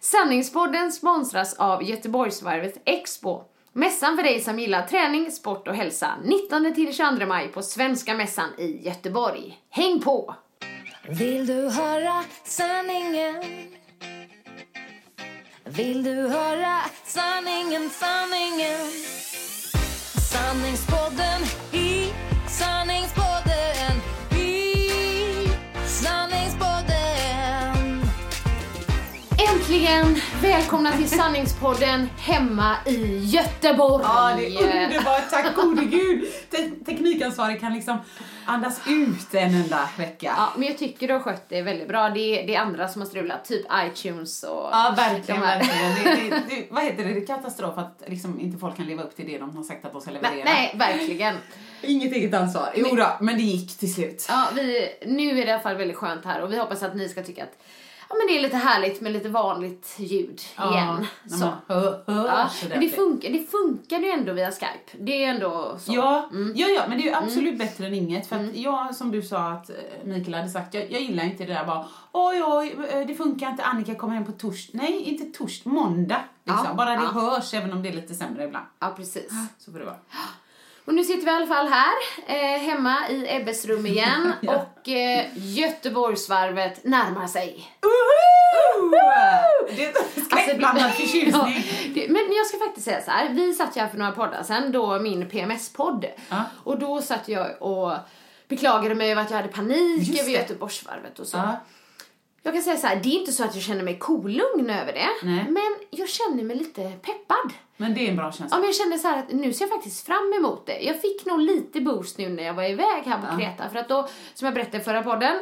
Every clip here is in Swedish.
Sanningspodden sponsras av Göteborgsvarvet Expo. Mässan för dig som gillar träning, sport och hälsa. 19-22 maj på Svenska Mässan i Göteborg. Häng på! Vill du höra sanningen? Vill du höra sanningen, sanningen? Sanningspodden i sanningspodden i sanningspodden Äntligen! Välkomna till Sanningspodden hemma i Göteborg. Ja, det är underbart. Tack gode gud. Te teknikansvarig kan liksom andas ut en enda vecka. Ja, men jag tycker du har skött det väldigt bra. Det är, det är andra som har strulat, typ iTunes och Ja, verkligen, de här. verkligen. Det, det, det, vad heter det? Det är katastrof att liksom inte folk kan leva upp till det de har sagt att de ska leverera. Nej, verkligen. Inget eget ansvar. Jo då, men det gick till slut. Ja, vi, nu är det i alla fall väldigt skönt här och vi hoppas att ni ska tycka att ja, men det är lite härligt med lite vanligt ljud igen. när Så. hör, hör Ja, så men det funkar, det funkar ju ändå via Skype. Det är ändå så. Ja, Mm. ja, ja, men det är ju absolut bättre än inget. För att jag, som du sa att eh, Mikael hade sagt, jag, jag gillar inte det där bara oj, oj, eh, det funkar inte, Annika kommer hem på torsdag. Nej, inte torsdag, måndag. Liksom. Ja, bara det ja. hörs, även om det är lite sämre ibland. Ja, precis. Så får det vara. Och nu sitter vi i alla fall här, eh, hemma i Ebbes rum igen. Ja. Och eh, Göteborgsvarvet närmar sig. Det är skräckblandad förtjusning. Ja, det, men jag ska faktiskt säga så här. Vi satt ju här för några poddar sen, då min PMS-podd. Ja. Och då satt jag och beklagade mig över att jag hade panik Just över. Göteborgsvarvet och så. Ja. Jag kan säga så här, det är inte så att jag känner mig kolugn över det. Nej. Men jag känner mig lite peppad. Men det är en bra känsla. Ja, men jag kände så här att nu ser jag faktiskt fram emot det. Jag fick nog lite boost nu när jag var iväg här på Kreta. För att då, som jag berättade i förra podden,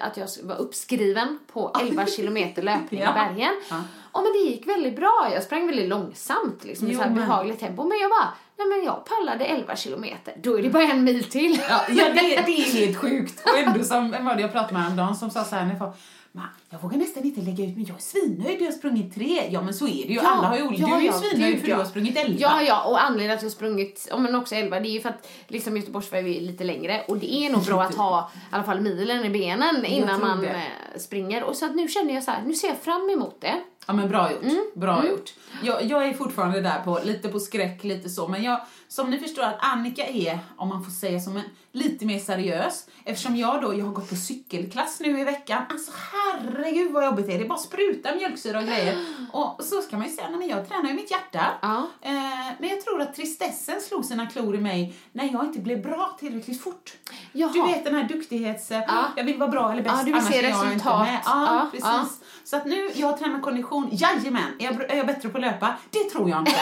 att jag var uppskriven på 11 kilometer löpning Ja. i bergen. Ja. Ja. men det gick väldigt bra. Jag sprang väldigt långsamt, liksom, i Jo, så här men- behagligt tempo. Men jag bara, nej men jag pallade 11 kilometer. Då är det bara en mil till. Ja, ja det, det är helt sjukt. Och ändå som, var det jag pratade med häromdagen som sa så här, när jag "Man, jag vågar nästan inte lägga ut men jag är svinnöjd, jag har sprungit tre. Ja men så är det ju, Ja, alla har ju olika. ja, du är ju ja, svinnöjd för du har sprungit elva. Ja, ja, och anledningen att jag har sprungit, ja, men också 11, det är ju för att liksom Göteborgsvarvet är lite längre och det är nog bra att ha i alla fall milen i benen innan man det. eh, springer. Och så att nu känner jag så här, nu ser jag fram emot det. Ja men bra gjort. Mm. Bra gjort. Jag, jag är fortfarande där på, lite på skräck, lite så. Men jag, som ni förstår att Annika är, om man får säga som en, lite mer seriös. Eftersom jag då, jag har gått på cykelklass nu i veckan. Alltså herregud vad jobbigt det är. Det är bara spruta mjölksyra och grejer. Och så ska man ju säga, men jag tränar ju mitt hjärta. Ja. Eh, men jag tror att tristessen slog sina klor i mig när jag inte blev bra tillräckligt fort. Jaha. Du vet den här duktighets... Ja. Jag vill vara bra eller bäst, Ja, du vill se resultat. Ja, precis. Ja. Så att nu, jag tränar kondition. Jajamän! Är jag, är jag bättre på att löpa? Det tror jag inte.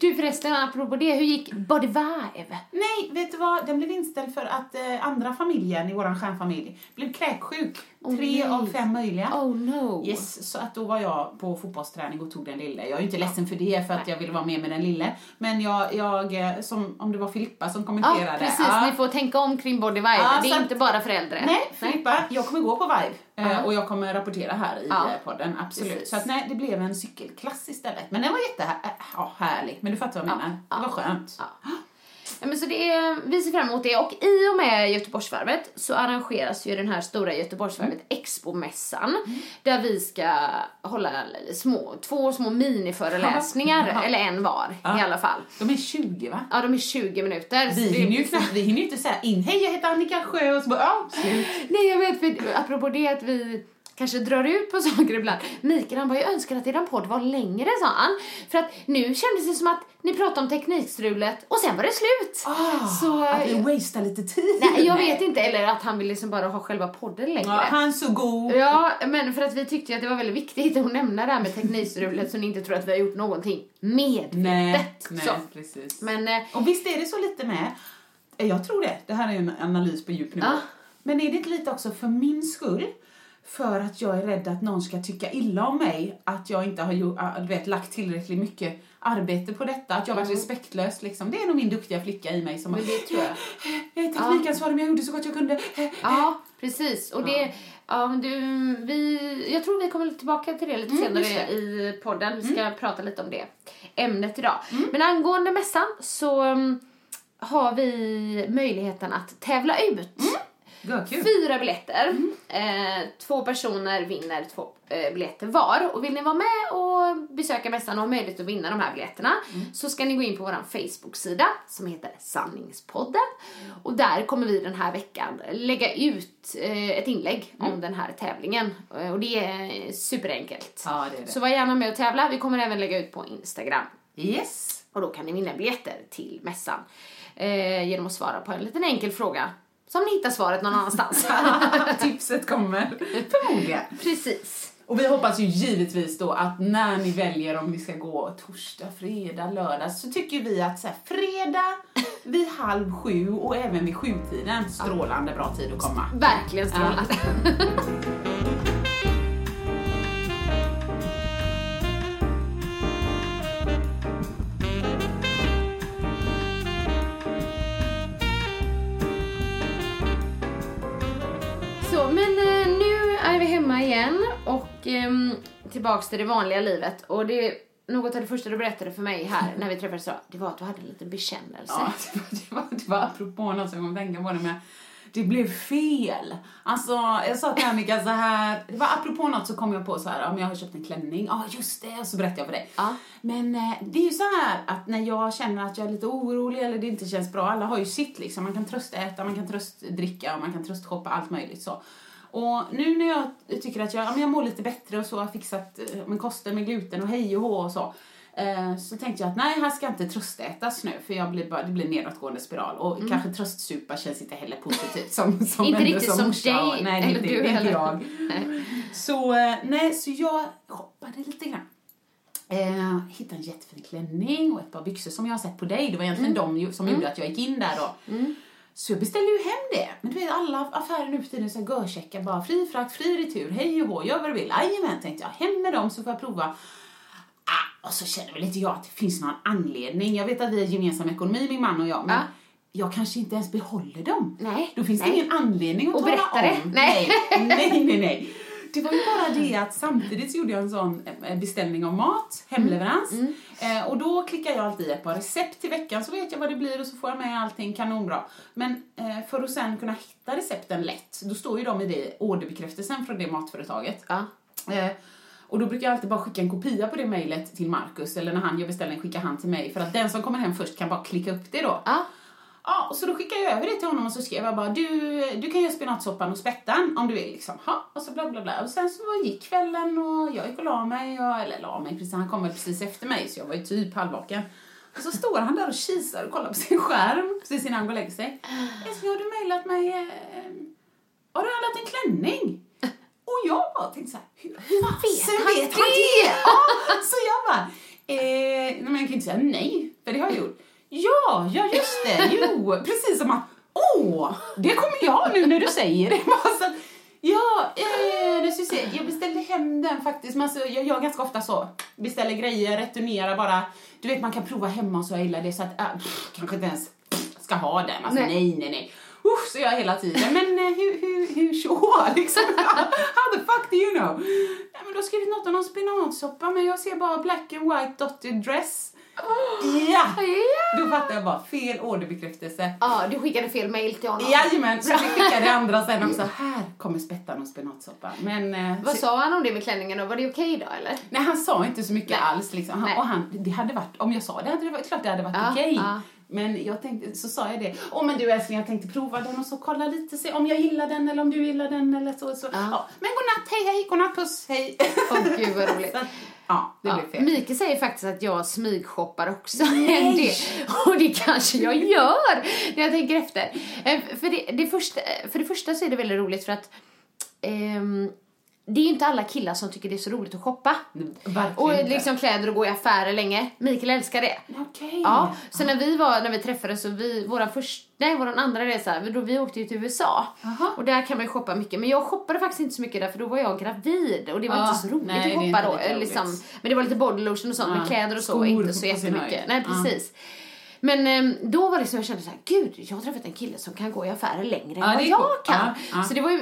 Du förresten, apropå det, hur gick Body Vive? Nej, vet du vad? Den blev inställd för att eh, andra familjen i våran stjärnfamilj blev kräksjuk. Åh, Tre nej. av fem möjliga. Oh no. Yes, så att då var jag på fotbollsträning och tog den lille. Jag är ju inte ledsen för det, för att jag ville vara med med den lille. Men jag, jag eh, som, om det var Filippa som Ja, kommenterade. precis. Ja. Ni får tänka om kring Body Vive. Ja, det är inte bara för äldre. Nej, Filippa, jag kommer gå på Vive. Eh, Ja. Och jag kommer rapportera här i Ja. eh, podden, absolut. Precis. Så att nej, det blev en cykelklass istället. Men den var jättehärlig. Ja, härlig. Men du fattar vad jag Ja. menar. Ja. Det var skönt. Ja. Ja, men så det är, vi ser fram emot det och i och med Göteborgsvarvet så arrangeras ju den här stora Göteborgsvarvet Expo-mässan där vi ska hålla små, två små miniföreläsningar, Ja. eller en var i alla fall. De är 20 va? Ja, de är 20 minuter. Vi hinner ju knappt, vi hinner ju inte säga in, hej jag heter Annika Sjö och så bara, ja, slut. Nej, jag vet, för apropå det att vi kanske drar ut på saker ibland. Mikael han bara, jag önskar att eran podd var längre, sa han. För att nu kändes det som att ni pratade om teknikstrulet och sen var det slut. så, Ah, Att vi wastar lite tid. nej, jag vet inte, eller att han vill liksom bara ha själva podden längre. Ja, han så god. Ja, men för att vi tyckte ju att det var väldigt viktigt att nämna det här med teknikstrulet så ni inte tror att vi har gjort någonting medvetet. Nej, nej Så. precis. Men eh, Och visst är det så lite med, eh, jag tror det, det här är en analys på djup nivå. Ja. Men är det inte lite också för min skull? För att jag är rädd att någon ska tycka illa om mig, att jag inte har gjort, du vet, lagt tillräckligt mycket arbete på detta, att jag varit respektlös liksom. Det är nog min duktiga flicka i mig som Men det tror jag. jag är teknikansvarig men jag gjorde så gott jag kunde. Ja, precis. Och det, ja, men du, vi, jag tror vi kommer tillbaka till det lite Mm, senare i podden. Vi ska prata lite om det ämnet idag. Men angående mässan så um, har vi möjligheten att tävla ut. Kul. Fyra biljetter. Eh, två personer vinner två eh, biljetter var. Och vill ni vara med och besöka mässan och ha möjlighet att vinna de här biljetterna så ska ni gå in på vår Facebook-sida som heter Sanningspodden. Och där kommer vi den här veckan lägga ut eh, ett inlägg om den här tävlingen. Eh, och det är superenkelt. Ja, det är det. Så var gärna med och tävla. Vi kommer även lägga ut på Instagram. Yes. Och då kan ni vinna biljetter till mässan eh, genom att svara på en liten enkel fråga som ni hittar svaret någon annanstans. Tipset kommer förmodligen. Precis. Och vi hoppas ju givetvis då att när ni väljer om ni ska gå torsdag, fredag, lördag så tycker vi att så här, fredag vid halv sju och även vid sjutiden, strålande bra tid att komma. Verkligen strålande. Och ehm, tillbaks till det vanliga livet. Och det något av det första du berättade för mig här när vi träffades idag, det var att du hade en liten bekännelse. Ja, det var, det var, det var apropå något som jag kom att tänka på det med det blev fel. Alltså, jag sa till Annika så här, det var apropå något så kom jag på så här, om jag har köpt en klänning, ja just det, och så berättade jag för dig. Ja. Men eh, det är ju så här att när jag känner att jag är lite orolig eller det inte känns bra, alla har ju sitt liksom, man kan tröstäta, man kan tröstdricka och man kan tröstshoppa, allt möjligt så. Och nu när jag tycker att jag, ja, jag mår lite bättre och så, har fixat eh, min kosten med gluten och hej och hå och så. Eh, så tänkte jag att nej, här ska inte tröstätas nu för jag blir bara, det blir nedåtgående spiral och kanske tröstsupa känns inte heller positivt som, som Inte riktigt som morsa. dig, Nej, det är eller inte, du inte jag. Så, eh, nej, så jag hoppade lite grann. Eh, hittade en jättefin klänning och ett par byxor som jag har sett på dig. Det var egentligen de ju- som gjorde att jag gick in där då. Så jag beställde ju hem det. Men du vet alla affärer nu för tiden så görcheckar bara fri frakt, fri retur, hej och hå, gör vad du vill. Jajamän, tänkte jag. Hem med dem så får jag prova. Ah, och så känner väl inte jag att det finns någon anledning. Jag vet att vi har gemensam ekonomi, min man och jag, men Ja. jag kanske inte ens behåller dem. Nej, Då finns nej. det ingen anledning att Och tala berätta det. om. Nej. nej, nej, nej, nej. Det var ju bara det att samtidigt så gjorde jag en sån eh, beställning av mat, hemleverans. Mm. Eh, och då klickar jag alltid i ett par recept till veckan så vet jag vad det blir och så får jag med allting kanonbra. Men eh, för att sen kunna hitta recepten lätt, då står ju de i det orderbekräftelsen från det matföretaget. Ja. Och då brukar jag alltid bara skicka en kopia på det mejlet till Markus eller när han gör beställning skickar han till mig för att den som kommer hem först kan bara klicka upp det då. Ja. Ja, och så då skickade jag över det till honom och så skrev jag bara du, du kan göra spenatsoppan och spettan om du vill liksom. Ha, och så bla bla bla. Och sen så gick kvällen och jag gick och la mig, och, eller la mig precis, han kom väl precis efter mig så jag var ju typ halvvaken. Och så står han där och kisar och kollar på sin skärm precis innan han går och lägger sig. Älskling, har du mejlat mig? Eh, har du handlat en klänning? Och jag bara tänkte så här, hur fasen vet han det? Ja, så jag bara, eh, nej, men jag kan inte säga nej, för det har jag gjort. Ja, ja just det, jo, precis som att, åh, det kommer jag nu när du säger det. Bara så att, ja, eh, vi se, jag beställde hem den faktiskt, men alltså, jag gör ganska ofta så, beställer grejer, returnerar bara, du vet man kan prova hemma och så, jag gillar det så att, äh, pff, kanske inte ens ska ha den, alltså Nej. nej, nej, nej. Usch, så gör jag hela tiden. Men eh, hur, hur, hur så? Liksom. How the fuck do you know? Nej, men du har skrivit något om någon spinatsoppa, men jag ser bara black and white dotted dress. Ja! Ja. Då fattar jag bara fel orderbekräftelse. Ja, du skickade fel mail till honom. Jajamän, så vi skickade andra sen också. Här kommer spettan och spenatsoppa. Men... eh, Vad så- sa han om det med klänningen då? Var det okej då eller? Nej, han sa inte så mycket Nej. alls. Liksom. Han, och han, det hade varit, om jag sa det hade det varit klart det hade varit Ja, okej. ja. Men jag tänkte, så sa jag det. Åh men du älskling, jag tänkte prova den och så kolla lite, se om jag gillar den eller om du gillar den eller så. så. Ja. Men godnatt, hej hej, godnatt, puss, hej. Åh gud vad roligt. Ja, det Ja, blev fel. Mikael säger faktiskt att jag smygshoppar också del. Och det kanske jag gör när jag tänker efter. Eh, För det, det första, för det första så är det väldigt roligt för att ehm, det är ju inte alla killar som tycker det är så roligt att shoppa. Verkligen Och inte. liksom kläder och gå i affärer länge. Mikael älskar det. Okej. Ja, så när vi var, när vi träffades så vi, våran första, nej våran andra resa, då vi åkte ju till USA. Aha. Och där kan man ju shoppa mycket. Men jag shoppade faktiskt inte så mycket där för då var jag gravid och det var Ja, inte så roligt nej, att shoppa då. Liksom. Men det var lite bodylotion och sånt, Ja, men kläder och så skor inte så jättemycket. Nej, precis. Men ehm, då var det liksom, jag kände så här, gud, jag har träffat en kille som kan gå i affärer längre Ja, än vad jag coolt. kan. Ja, ja. Så det var ju,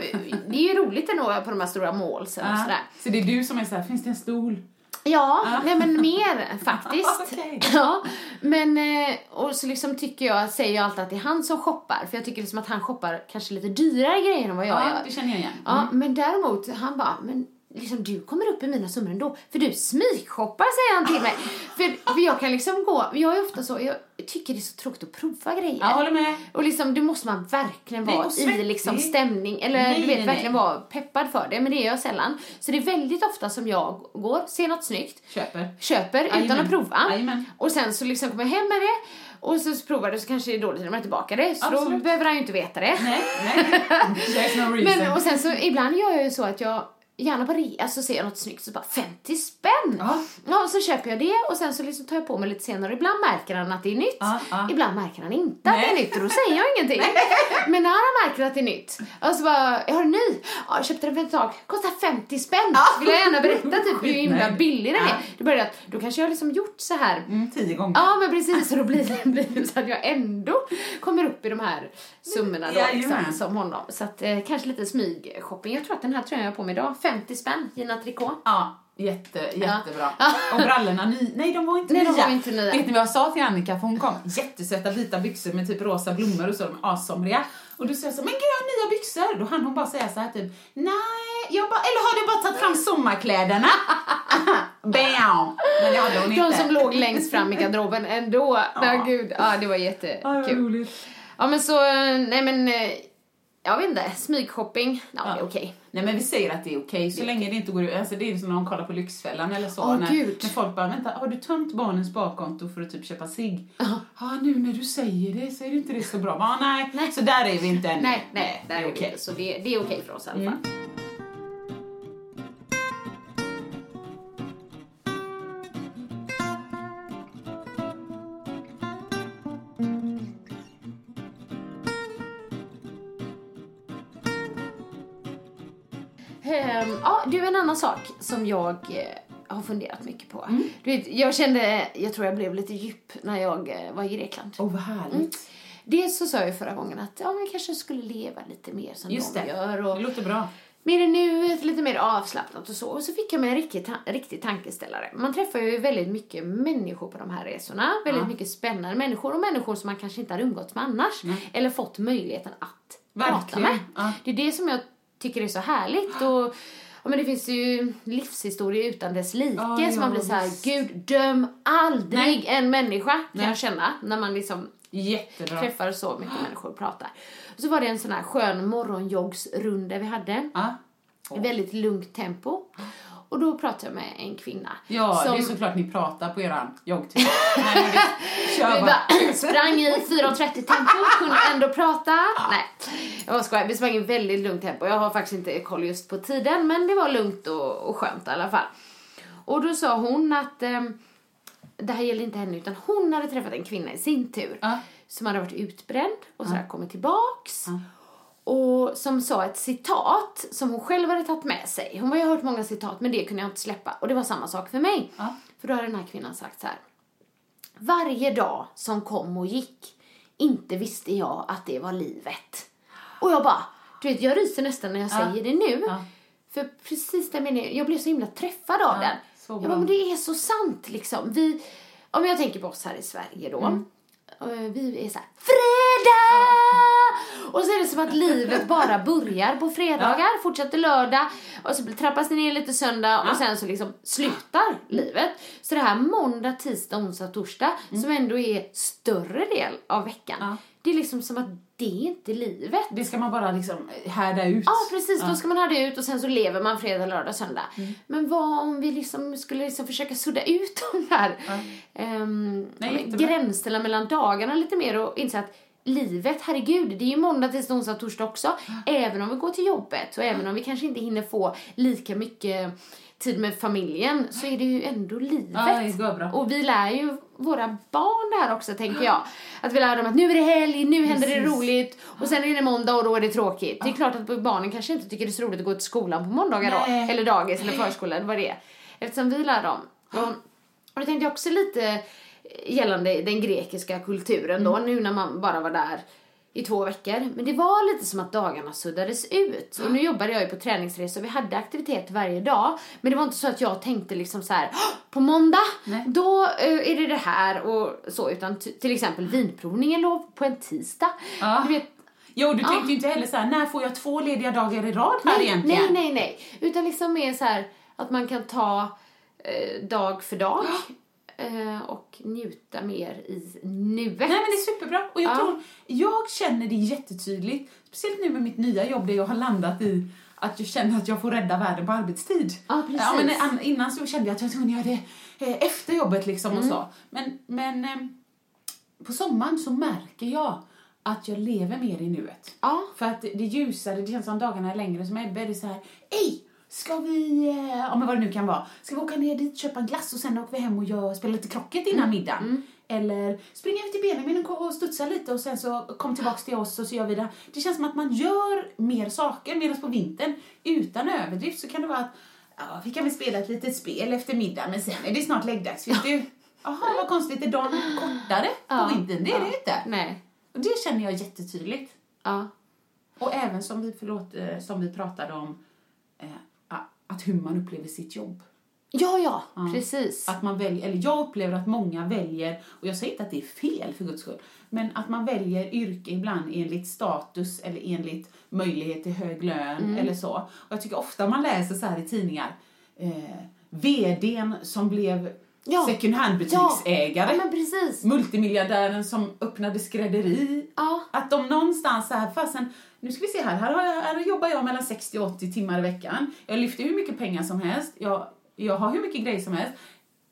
det är ju roligt ändå på de här stora målsen och Ja. sådär. Så det är du som är så här, finns det en stol? Ja, nej men mer faktiskt. Okej. Ja, men eh, och så liksom tycker jag, säger jag alltid att det är han som shoppar. För jag tycker liksom att han shoppar kanske lite dyrare grejer än vad jag Ja, gör. det känner jag igen. Ja, men däremot, han bara, men liksom du kommer upp i mina summor ändå. För du smygshoppar säger han till mig. för, för jag kan liksom gå, jag är ofta så, jag tycker det är så tråkigt att prova grejer. Jag håller med. Och liksom, då måste man verkligen vara i liksom stämning, eller Nej, du vet nej, verkligen nej. vara peppad för det, men det är jag sällan. Så det är väldigt ofta som jag går, ser något snyggt, Köper. köper utan att prova. Jajamän. Och sen så liksom kommer jag hem med det och så provar du så kanske det är dåligt när man är tillbaka det. Så då Absolut. behöver han ju inte veta det. Nej, nej. There's no reason. Men och sen så ibland gör jag ju så att jag gärna på rea så ser jag något snyggt så bara 50 spänn! Ja. Ja, och så köper jag det och sen så liksom tar jag på mig lite senare. Ibland märker han att det är nytt. Ja, ja. Ibland märker han inte att det är Nej. nytt och då säger jag ingenting. Men när han märker att det är nytt och så bara, jag har en ny. Ja, jag köpte den för ett tag. Kostar 50 spänn. Vill jag gärna berätta typ hur himla billig den är. Börjar jag att, då kanske jag har liksom gjort så här Mm, tio gånger. Ja men precis, så då blir det, blir det så att jag ändå kommer upp i de här summorna då liksom, Jajamän. som honom. Så att eh, kanske lite smygshopping. Jag tror att den här tröjan jag har på mig idag, 50 spänn, Gina Tricot. Ja, jätte, jättebra. Ja. Och brallorna, ny, nej de var inte Nej, nya. de var inte nya. Vet ni vad jag sa till Annika? För hon kom jättesöta vita byxor med typ rosa blommor och så, de är assomriga. Och då sa jag så, men gud jag har nya byxor. Då hann hon bara säga så här typ, nej, jag bara, eller har du bara tagit fram sommarkläderna? Bam! Men det hade hon inte. De som låg längst fram i garderoben ändå. Nej gud, ja det var Ja, det var jättekul. roligt. Ja men så, eh, nej men, eh, jag vet inte, smygshopping, ja, Ja. det är okej. Nej men vi säger att det är okej så länge det inte går ut, alltså det är som när de kollar på Lyxfällan eller så. Åh, när, när folk bara, vänta, har du tömt barnens sparkonto för att typ köpa cigg? Ja, nu när du säger det så är det inte det så bra. Ja, nej. Nej. så där är vi inte än. Nej, nej, det är okej. okej. Så det, det är okej för oss i alla fall. Ehm, ja, du, en annan sak som jag eh, har funderat mycket på. Du vet, jag kände, jag tror jag blev lite djup när jag eh, var i Grekland. Åh, vad härligt. Mm. Dels så sa jag förra gången att ja, jag kanske skulle leva lite mer som Just de det. gör. Och Det låter bra. mer i nuet, lite mer avslappnat och så. Och så fick jag mig en riktig, ta- riktig tankeställare. Man träffar ju väldigt mycket människor på de här resorna. Väldigt mycket spännande människor och människor som man kanske inte hade umgåtts med annars. Eller fått möjligheten att prata Verkligen. med. Ja. Det är det som jag tycker är så härligt. Och, ja, men det finns ju livshistorier utan dess like. Ja, så man ja, blir så här, gud döm aldrig Nej. en människa kan Nej. jag känna. När man liksom Jättebra. träffar så mycket människor och pratar. Och så var det en sån här skön morgonjoggsrunda vi hade. Ja. I väldigt lugnt tempo. Och då pratade jag med en kvinna. Ja, som det är såklart ni pratar på eran joggtur. Kör vi bara. sprang i 4.30 tempo, kunde ändå prata. Nej, jag var skojar. Vi sprang i väldigt lugnt tempo. Jag har faktiskt inte koll just på tiden, men det var lugnt och, och skönt i alla fall. Och då sa hon att ehm, det här gällde inte henne, utan hon hade träffat en kvinna i sin tur. Ja. Som hade varit utbränd och så här kommit tillbaks. Och som sa ett citat som hon själv hade tagit med sig. Hon har ju hört många citat men det kunde jag inte släppa. Och det var samma sak för mig. Ja. För då hade den här kvinnan sagt så här. Varje dag som kom och gick, inte visste jag att det var livet. Och jag bara, du vet jag ryser nästan när jag säger det nu. Ja. För precis den meningen, jag blev så himla träffad av den. så Jag bara, men det är så sant liksom. Vi, om jag tänker på oss här i Sverige då. Mm. eh, Vi är så här, fredag! Och så är det som att livet bara börjar på fredagar, fortsätter lördag och så trappas det ner lite söndag och sen så liksom slutar livet. Så det här måndag, tisdag, onsdag, torsdag som ändå är större del av veckan. Mm. Ja. Det är liksom som att det är inte livet. Det ska man bara liksom härda ut. Ja, precis. Då ska man det ut och sen så lever man fredag, lördag, söndag. Mm. Men vad om vi liksom skulle liksom försöka sudda ut de där ja, jättebra. gränserna mellan dagarna lite mer och inse att livet, herregud, det är ju måndag, tisdag, onsdag, torsdag också. Även om vi går till jobbet och även om vi kanske inte hinner få lika mycket tid med familjen så är det ju ändå livet. Ja, det. Och vi lär ju våra barn det här också, tänker jag. Att vi lär dem att nu är det helg, nu händer det Precis. roligt och sen är det måndag och då är det tråkigt. Det är klart att barnen kanske inte tycker det är så roligt att gå till skolan på måndagar då. Eller dagis eller förskola eller vad det är. Eftersom vi lär dem. Och, och det tänkte jag också lite gällande den grekiska kulturen då, nu när man bara var där i två veckor. Men det var lite som att dagarna suddades ut. Och nu jobbade jag ju på träningsresor vi hade aktiviteter varje dag. Men det var inte så att jag tänkte liksom så här, "Åh, på måndag, Nej. då eh, är det det här och så. Utan till exempel vinprovningen låg på en tisdag. Ja. Du vet, Jo, du tänkte ju inte heller så här, när får jag två lediga dagar i rad här nej, egentligen? nej, nej, nej. Utan liksom mer så här att man kan ta eh, dag för dag. Eh, och njuta mer i nuet. Nej men det är superbra. Och jag Ja. tror, jag känner det jättetydligt, speciellt nu med mitt nya jobb där jag har landat i att jag känner att jag får rädda världen på arbetstid. Ja, precis. men an- innan så kände jag att jag var tvungen att göra det eh, efter jobbet liksom Mm. och så. Men, men eh, på sommaren så märker jag att jag lever mer i nuet. Ja. För att det det är ljusare, det känns som dagarna är längre. Som Ebbe, det är så här, Ej! Ska vi, eh, ja men vad det nu kan vara, ska vi åka ner dit, köpa en glass och sen åker vi hem och gör, spelar lite krocket innan middagen? Eller springa ut till Benjamin och studsa lite och sen så kom tillbaks till oss och så gör vi det. Det känns som att man gör mer saker medan på vintern, utan överdrift, så kan det vara att ja, vi kan väl spela ett litet spel efter middagen men sen är det snart läggdags. Vet du? Jaha, vad konstigt, är dagen kortare Ja. på vintern? Det är det Ja. ju inte. Nej. Och det känner jag jättetydligt. Ja. Och även som vi, förlåt, eh, som vi pratade om, eh, att hur man upplever sitt jobb. Ja, ja, precis. Att man väljer, eller jag upplever att många väljer, och jag säger inte att det är fel för guds skull, men att man väljer yrke ibland enligt status eller enligt möjlighet till hög lön Mm. eller så. Och jag tycker ofta man läser så här i tidningar, eh, VDn som blev Ja. second hand butiksägare. Ja. Multimiljardären som öppnade skrädderi. Ja. Att de någonstans så här, fasen, nu ska vi se här, här, har jag, här jobbar jag mellan 60 och 80 timmar i veckan. Jag lyfter hur mycket pengar som helst, jag, jag har hur mycket grejer som helst.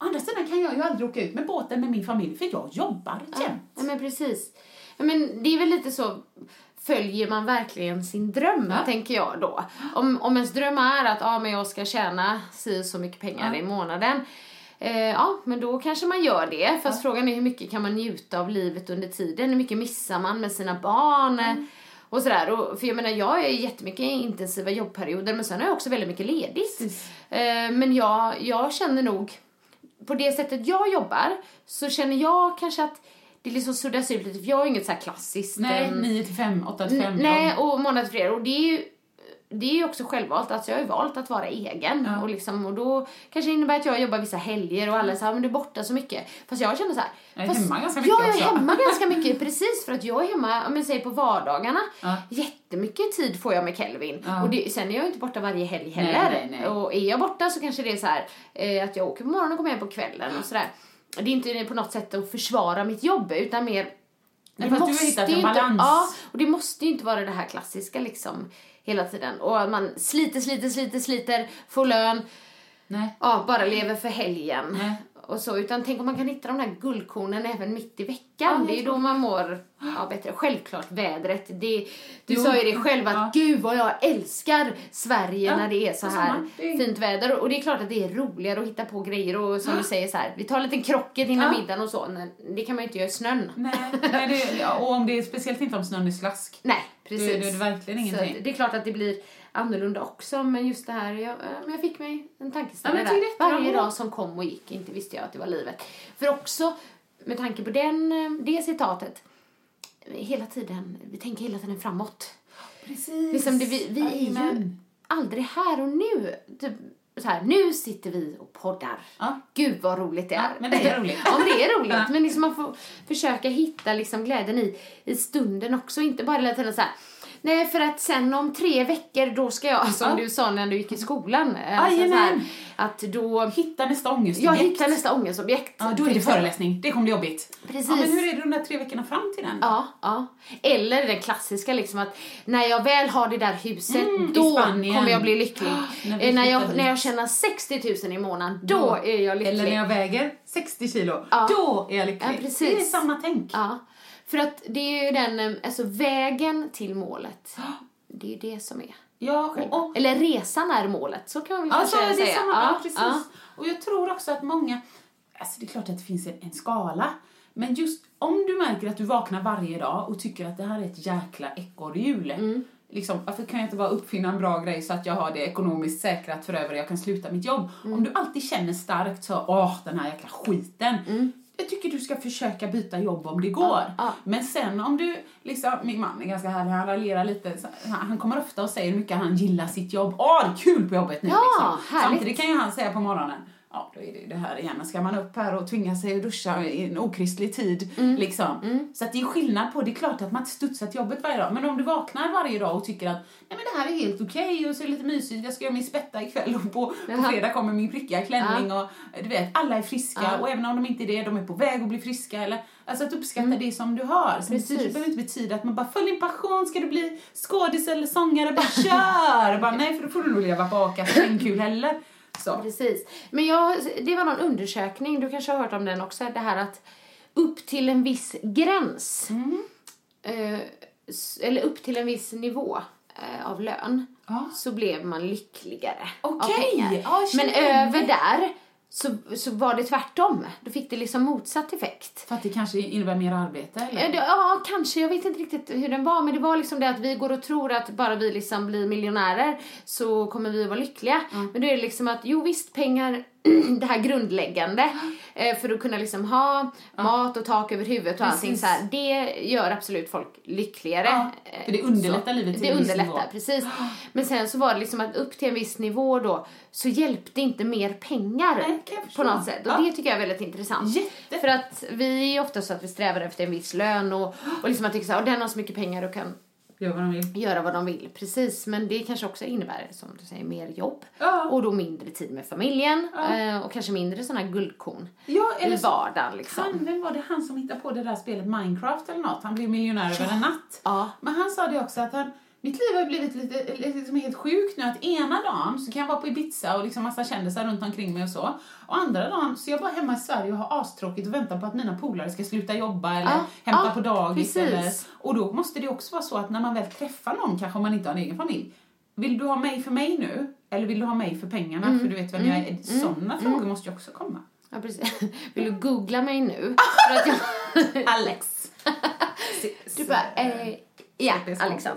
Å andra sidan kan jag ju aldrig åka ut med båten med min familj för jag jobbar jämt. Ja, men precis. Ja, men det är väl lite så, följer man verkligen sin dröm, Ja. tänker jag då. Om, om ens dröm är att ah, men jag ska tjäna si så mycket pengar i månaden, eh, ja, men då kanske man gör det. Fast frågan är hur mycket kan man njuta av livet under tiden? Hur mycket missar man med sina barn? Mm. Och sådär. Och, för jag menar, jag ju jättemycket intensiva jobbperioder, men sen har jag också väldigt mycket ledigt. Eh, men jag, jag känner nog, på det sättet jag jobbar, så känner jag kanske att det liksom suddas ut lite, för jag har inget så här klassiskt... Nej, ehm, 9 till 5, 8 till 5. Nej, och måndag till fredag. Och det är ju det är ju också självvalt, alltså jag har ju valt att vara egen. Ja. Och, liksom, och då kanske det innebär att jag jobbar vissa helger och alla säger men du är borta så mycket. Fast jag känner så här. Jag är fast hemma ganska mycket Jag är också. hemma ganska mycket, precis. För att jag är hemma, om jag säger på vardagarna, Ja. jättemycket tid får jag med Kelvin. Ja. Och det, sen är jag inte borta varje helg Nej, heller. nej, nej. Och är jag borta så kanske det är så här eh, att jag åker på morgonen och kommer hem på kvällen och sådär. Det är inte på något sätt att försvara mitt jobb utan mer Nej, fast du har hittat en balans. Inte, ja, och det måste ju inte vara det här klassiska liksom hela tiden. Och man sliter, sliter, sliter, sliter, får lön, Nej. ja, bara lever för helgen. Nej. Och så, utan tänk om man kan hitta de där guldkornen även mitt i veckan. Ja, det är ju då man mår ja, bättre. Självklart vädret. Det, du Jo. sa ju det själv att Ja. gud vad jag älskar Sverige Ja, när det är så här är- fint väder. Och det är klart att det är roligare att hitta på grejer och som du säger så här, vi tar en liten krocket innan Ja. middagen och så. Men det kan man ju inte göra i snön. Nej, nej det, och om det är speciellt inte om snön är slask. Nej, precis. Det- det är verkligen Så ingenting. att det är klart att det blir annorlunda också, men just det här, jag, eh, men jag fick mig en Ja, tankeställare där. Varje dag som kom och gick, inte visste jag att det var livet. För också, med tanke på den, eh, det citatet, hela tiden, vi tänker hela tiden framåt. Precis. Liksom det, vi, vi är ju aldrig här och nu. Typ, så här, nu sitter vi och poddar. Ja. Gud vad roligt det är. Ja, men det är roligt. ja, det är roligt. Ja. Men liksom man får försöka hitta liksom glädjen i, i stunden också. Inte bara hela tiden så här, nej för att sen om tre veckor då ska jag, som Ja. du sa när du gick i skolan. Alltså, så här, att då, Hitta nästa ångestobjekt. jag hittar nästa ångestobjekt. Ja, då är det föreläsning. Det kommer bli jobbigt. Precis. Ja, men hur är det de där tre veckorna fram till den? Ja, ja. Eller den klassiska liksom att när jag väl har det där huset, Mm, då kommer jag bli lycklig. när Eh, när, jag, när jag tjänar 60 000 i månaden, då är jag lycklig. Eller när jag väger 60 kilo. Ja. Då är jag lycklig. Ja, precis. Det är samma tänk. Ja, för att det är ju den, eh, alltså vägen till målet. Det är ju det som är. Ja, och, och, Eller resan är målet, så kan man väl ja, kanske så är det säga. samma. Ja, precis. Och jag tror också att många, alltså det är klart att det finns en, en skala, men just om du märker att du vaknar varje dag och tycker att det här är ett jäkla ekorrhjul, Mm. Liksom, varför kan jag inte bara uppfinna en bra grej så att jag har det ekonomiskt säkrat för över jag kan sluta mitt jobb? Mm. Om du alltid känner starkt så, åh, den här jäkla skiten. Jag tycker du ska försöka byta jobb om det går. Mm. ja. Men sen om du, liksom, min man är ganska härlig, han raljerar lite, han han kommer ofta och säger hur mycket han gillar sitt jobb. Åh, det är kul på jobbet nu Ja, liksom. Samtidigt kan ju han säga på morgonen, ja då är det ju det här igen, ska man upp här och tvinga sig att duscha i en okristlig tid Mm. liksom. Så att det är skillnad på, det är klart att man inte studsar till jobbet varje dag, men om du vaknar varje dag och tycker att nej men det här är helt okej och så är det lite mysigt, jag ska göra min spetta ikväll och på, på fredag kommer min prickiga klänning och du vet, alla är friska Ja. och även om de inte är det, de är på väg att bli friska eller alltså att uppskatta det som du har. Så det Precis. behöver inte betyda att man bara följ din passion, ska du bli skådis eller sångare, bara kör! bara, nej för då får du nog leva på a-kassa, det kul heller. Så. Precis. Men jag, det var någon undersökning, du kanske har hört om den också, det här att upp till en viss gräns, Mm. eh, eller upp till en viss nivå eh, av lön, Ja. så blev man lyckligare av Okej. pengar. Ja, jag Men över där så, så var det tvärtom. Då fick det liksom motsatt effekt. För att det kanske innebär mer arbete eller? Ja, kanske. Jag vet inte riktigt hur den var. Men det var liksom det att vi går och tror att bara vi liksom blir miljonärer så kommer vi att vara lyckliga. Men då är det liksom att, jo visst, pengar, det här grundläggande eh, för att kunna liksom ha mat och tak över huvudet och allting Precis. så här, det gör absolut folk lyckligare. Ja, Eh, för det underlättar så. livet till Det en viss underlättar, nivå. precis. Men sen så var det liksom att upp till en viss nivå då så hjälpte inte mer pengar Nej, på något sätt. Och Ja. det tycker jag är väldigt intressant. Jätte. För att vi är ofta så att vi strävar efter en viss lön och, och liksom att tycka så här, och den har så mycket pengar och kan Gör vad de vill. göra vad de vill. Precis, men det kanske också innebär, som du säger, mer jobb. Ja. Och då mindre tid med familjen Ja. eh, och kanske mindre sådana guldkorn Ja, i eller så, vardagen liksom. han, vem var det han som hittade på det där spelet Minecraft eller något? Han blev miljonär över en natt. Ja. Men han sa det också att han, mitt liv har blivit lite, liksom helt sjukt nu att ena dagen så kan jag vara på Ibiza och liksom massa kändisar runt omkring mig och så. Och andra dagen så är jag bara hemma i Sverige och har astråkigt och väntar på att mina polare ska sluta jobba eller Ja, hämta ja, på dagis. precis. Eller, och då måste det också vara så att när man väl träffar någon, kanske om man inte har en egen familj, vill du ha mig för mig nu? Eller vill du ha mig för pengarna? Mm. För du vet vem jag är. Sådana frågor måste ju också komma. Ja, precis. Vill du googla mig nu? Jag... Alex. Du bara, eh, ja, Alexander. konstigt,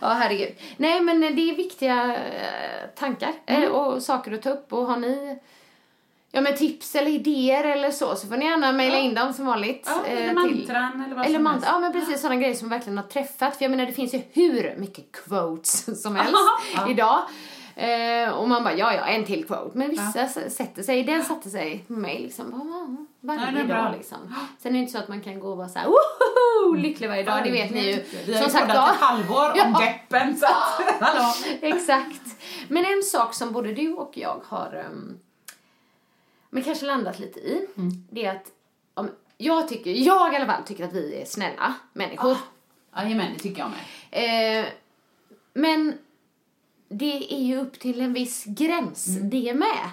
Ja, herregud. Nej, men det är viktiga eh, tankar eh, och saker att ta upp. Och har ni ja, men tips eller idéer eller så, så får ni gärna mejla in dem som vanligt. Ja, eller eh, mantran eller vad eller som mant- helst. Ja, men precis sådana grejer som verkligen har träffat. För jag menar, det finns ju hur mycket quotes som helst Ja. idag. Eh, och man bara, ja, ja, en till quote. Men vissa s- sätter sig, den satte sig med mig liksom. ah, Varje Ja, bra. dag liksom. Sen är det inte så att man kan gå och vara såhär, woho, lycklig varje dag. Det vet ni ju. Vi har ju sagt poddat var. ett halvår om Ja. deppen så att. Exakt. Men en sak som både du och jag har um, men kanske landat lite i, Mm. det är att om, jag tycker, jag i alla fall tycker att vi är snälla människor. Jajamän, det tycker jag med. Eh, men det är ju upp till en viss gräns Mm. det med.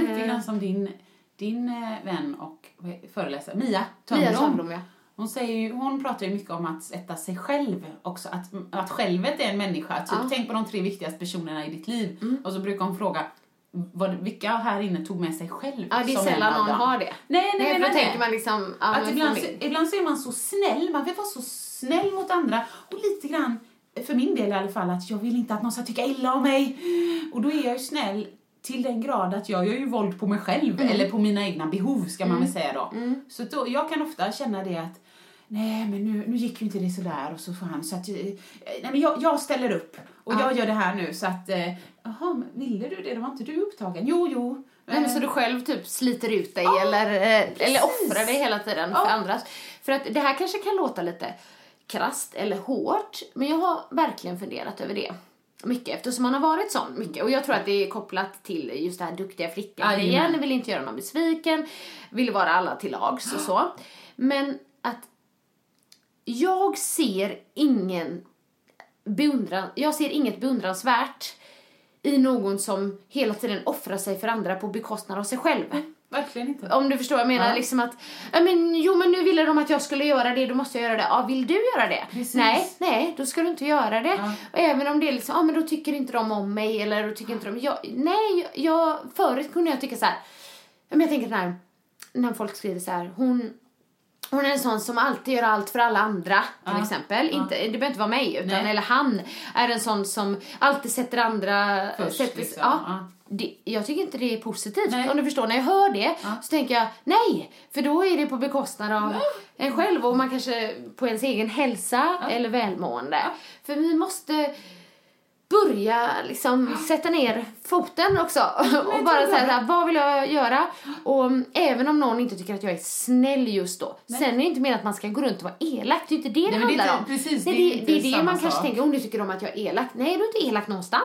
Lite Eh. grann som din, din eh, vän och föreläsare, Mia Mia Törnblom. Ja. Hon, säger ju, hon pratar ju mycket om att sätta sig själv också, att, att självet är en människa. Typ, Ja. Mm. Tänk på de tre viktigaste personerna i ditt liv. Och så brukar hon fråga, vad, vilka här inne tog med sig själv Ja, det är sällan någon dem? har det. Nej, nej, Nej, nej. nej. tänker man liksom, ja, Att ibland, så, ibland så är man så snäll, man vill vara så snäll mot andra och lite grann, för min del i alla fall, att jag vill inte att någon ska tycka illa om mig. Och då är jag ju snäll till den grad att jag gör ju våld på mig själv, Mm. eller på mina egna behov ska man väl säga då. Så då, jag kan ofta känna det att Nej, men nu, nu gick ju inte det sådär och så får han så att, eh, nej men jag, jag ställer upp och jag gör det här nu så att, eh, Jaha, ville du det? Då var inte du upptagen? Jo, jo. Men Eh, så du själv typ sliter ut dig Ja, eller, eh, eller offrar dig hela tiden för Ja. andras. För att det här kanske kan låta lite krasst eller hårt, men jag har verkligen funderat över det. Mycket eftersom man har varit sån mycket. Och jag tror att det är kopplat till just det här duktiga flickan igen. Vill inte göra någon besviken, vill vara alla till lags och så. Men att jag ser ingen beundran, jag ser inget beundransvärt i någon som hela tiden offrar sig för andra på bekostnad av sig själv. Verkligen inte. Om du förstår vad jag menar, Ja. liksom att, ja men jo men nu ville de att jag skulle göra det, då måste jag göra det. Ja, vill du göra det? Precis. Nej, nej, då ska du inte göra det. Ja. Och även om det är liksom, ja men då tycker inte de om mig eller då tycker inte de, jag, nej, jag, förut kunde jag tycka så här, ja, men jag tänker när, när folk skriver så här, hon, hon är en sån som alltid gör allt för alla andra, till Ja. exempel. Inte, det behöver inte vara mig, utan, Nej. eller han är en sån som alltid sätter andra... Först, sätter, liksom. ja, Ja. Det, jag tycker inte det är positivt. Nej. Om du förstår, när jag hör det så tänker jag nej, för då är det på bekostnad av en själv och man kanske på ens egen hälsa eller välmående. För vi måste börja liksom sätta ner foten också och bara säga så här, vad vill jag göra? Och mm, även om någon inte tycker att jag är snäll just då. Sen är det inte meningen att man ska gå runt och vara elak, det är inte det det Nej, det är handlar inte- om. precis, Nej, det det, det är det samma man kanske sak. tänker, om du tycker om att jag är elak. Nej, du är inte elak någonstans.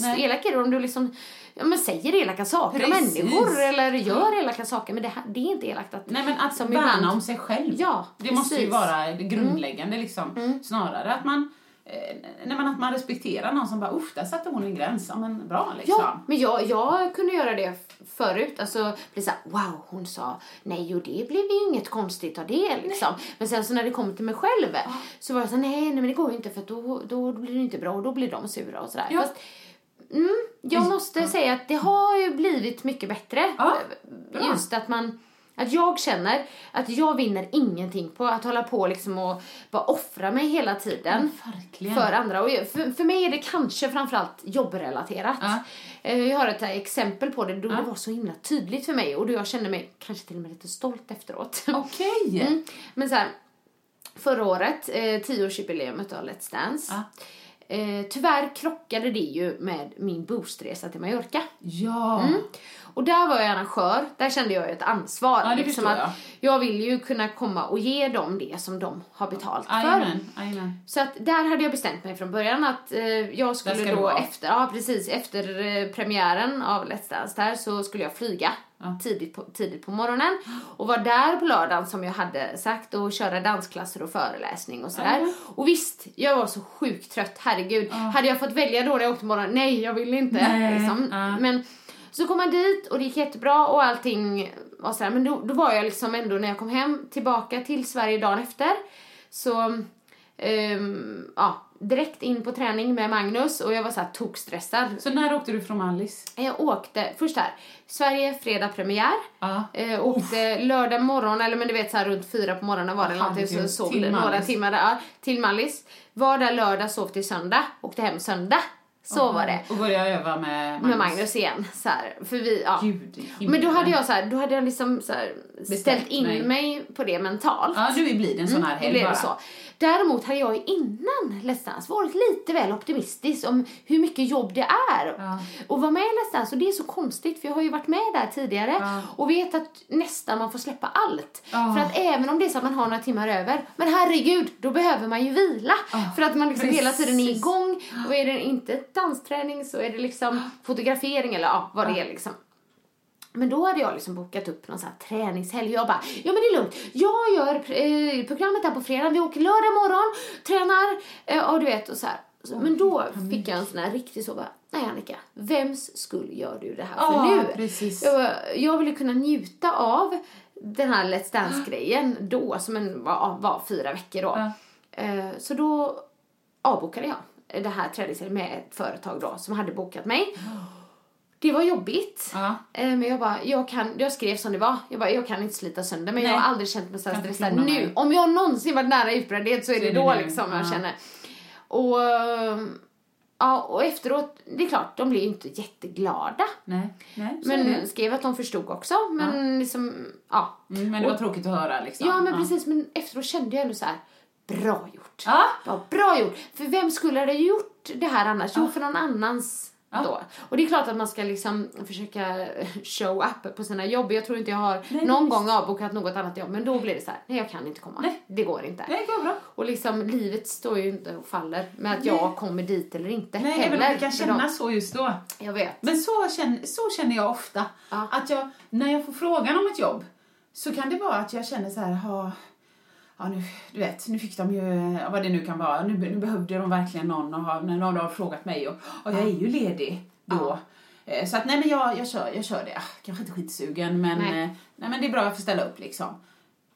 Nej. Elak är det om du liksom, ja, men säger elaka saker Precis. om människor eller gör elaka saker. Men det, här, det är inte elakt att... Nej men att som värna ibland- om sig själv. Ja, det måste ju precis. Mm. vara det grundläggande liksom. Snarare att man, eh, nej, men att man respekterar någon som bara usch, där satte hon en gräns. Ja men bra liksom. Ja, men jag, jag kunde göra det förut. Alltså, bli såhär, wow, hon sa nej och det blev ju inget konstigt av det liksom. Men sen så när det kom till mig själv så var jag såhär, nej, nej men det går ju inte för att då, då blir det inte bra och då blir de sura och sådär. Ja. Fast, mm, jag måste säga att det har ju blivit mycket bättre. Ja. Just att man att jag känner att jag vinner ingenting på att hålla på liksom och bara offra mig hela tiden verkligen. för andra. Och för, för mig är det kanske framförallt jobbrelaterat. Ja. Eh, Jag har ett exempel på det då Ja. det var så himla tydligt för mig och då jag kände mig kanske till och med lite stolt efteråt. Okej. Mm. Men så här, förra året, eh, tioårsjubileumet av Let's Dance. Ja. Eh, tyvärr krockade det ju med min boostresa till Mallorca. Ja. Mm. Och där var jag arrangör, där kände jag ju ett ansvar. Ja, det liksom förstår att jag vill ju kunna komma och ge dem det som de har betalt för. Jajamän, jajamän. Så att där hade jag bestämt mig från början att eh, jag skulle då efter, ja precis, efter eh, premiären av Let's Dance där så skulle jag flyga Ja. tidigt, på, tidigt på morgonen och var där på lördagen som jag hade sagt och köra dansklasser och föreläsning och sådär. Och visst, jag var så sjukt trött, herregud. Hade jag fått välja då när jag åkte morgon? Nej, jag ville inte. Nej, Liksom. Men så kom man dit och det gick jättebra och allting var sådär. Men då, då var jag liksom ändå när jag kom hem tillbaka till Sverige dagen efter så ehm, ja, direkt in på träning med Magnus och jag var så här tokstressad. Så när åkte du från Alice? Jag åkte, först här, Sverige, fredag premiär. Ja. Eh, åkte lördag morgon, eller men du vet så här runt fyra på morgonen var det eller någonting, så sov Till några Mallis. timmar där, ja, till Mallis. Var där lördag, sov till söndag, åkte hem söndag. Så var det. Och började öva med Magnus. Med Magnus igen, så här, för vi, ja. Gud, Men då hade jag så här, då hade jag liksom så här, ställt in mig. mig på det mentalt. Ja, du blir en sån här Mm, helg bara. så. Däremot hade jag ju innan Let's Dance varit lite väl optimistisk om hur mycket jobb det är. Ja. Och vara med i Let's Dance, och det är så konstigt för jag har ju varit med där tidigare Ja. och vet att nästan man får släppa allt. Ja. För att även om det är så att man har några timmar över, men herregud, då behöver man ju vila. För att man liksom hela tiden är precis. igång och är det inte dansträning så är det liksom fotografering eller ja, vad det är liksom. Men då hade jag liksom bokat upp någon sån här träningshelg. Jag bara, ja men det är lugnt. Jag gör eh, programmet här på fredag. Vi åker lördag morgon, tränar eh, och du vet och så här. Men då fick jag en sån här riktig så bara, nej Annika, vems skull gör du det här för Ja, nu? precis. Jag, jag vill ju kunna njuta av den här Let's Dance-grejen då, som en, var, var fyra veckor då. Ja. Eh, så då avbokade jag det här träningshelgen med ett företag då som hade bokat mig. Det var jobbigt. Ja. Eh, Men jag bara, jag kan, jag skrev som det var. Jag bara, jag kan inte slita sönder men Nej. jag har aldrig känt mig så här stressad. Nu, mig. om jag någonsin varit nära utbrändhet så är Så det det då liksom jag Ja. känner. Och, ja, och efteråt, det är klart, de blir ju inte jätteglada. Nej, nej Men skrev att de förstod också. Men liksom, ja. Mm, men det var tråkigt att höra liksom. Ja, men precis. Men efteråt kände jag ändå så här, bra gjort. Ja. Ja, bra gjort. För vem skulle ha gjort det här annars? Jo, för någon annans Ja. då. Och det är klart att man ska liksom försöka show up på sina jobb. Jag tror inte jag har Nej, någon visst. gång avbokat något annat jobb. Men då blir det så här, nej jag kan inte komma. Nej. Det går inte. Nej, det går bra. Och liksom livet står ju inte och faller med att Nej. jag kommer dit eller inte Nej, heller. om det kan kännas så just då. Jag vet. Men så känner, så känner jag ofta. Ja. Att jag, när jag får frågan om ett jobb så kan det vara att jag känner så här, ha, ja nu, du vet, nu fick de ju, ja, vad det nu kan vara, nu, nu behövde de verkligen någon och ha, när någon har frågat mig och, och jag är ju ledig då. Eh, Så att nej men jag, jag, kör, jag kör det. Ah, Kanske inte skitsugen men, Nej. nej. nej men det är bra jag får ställa upp liksom.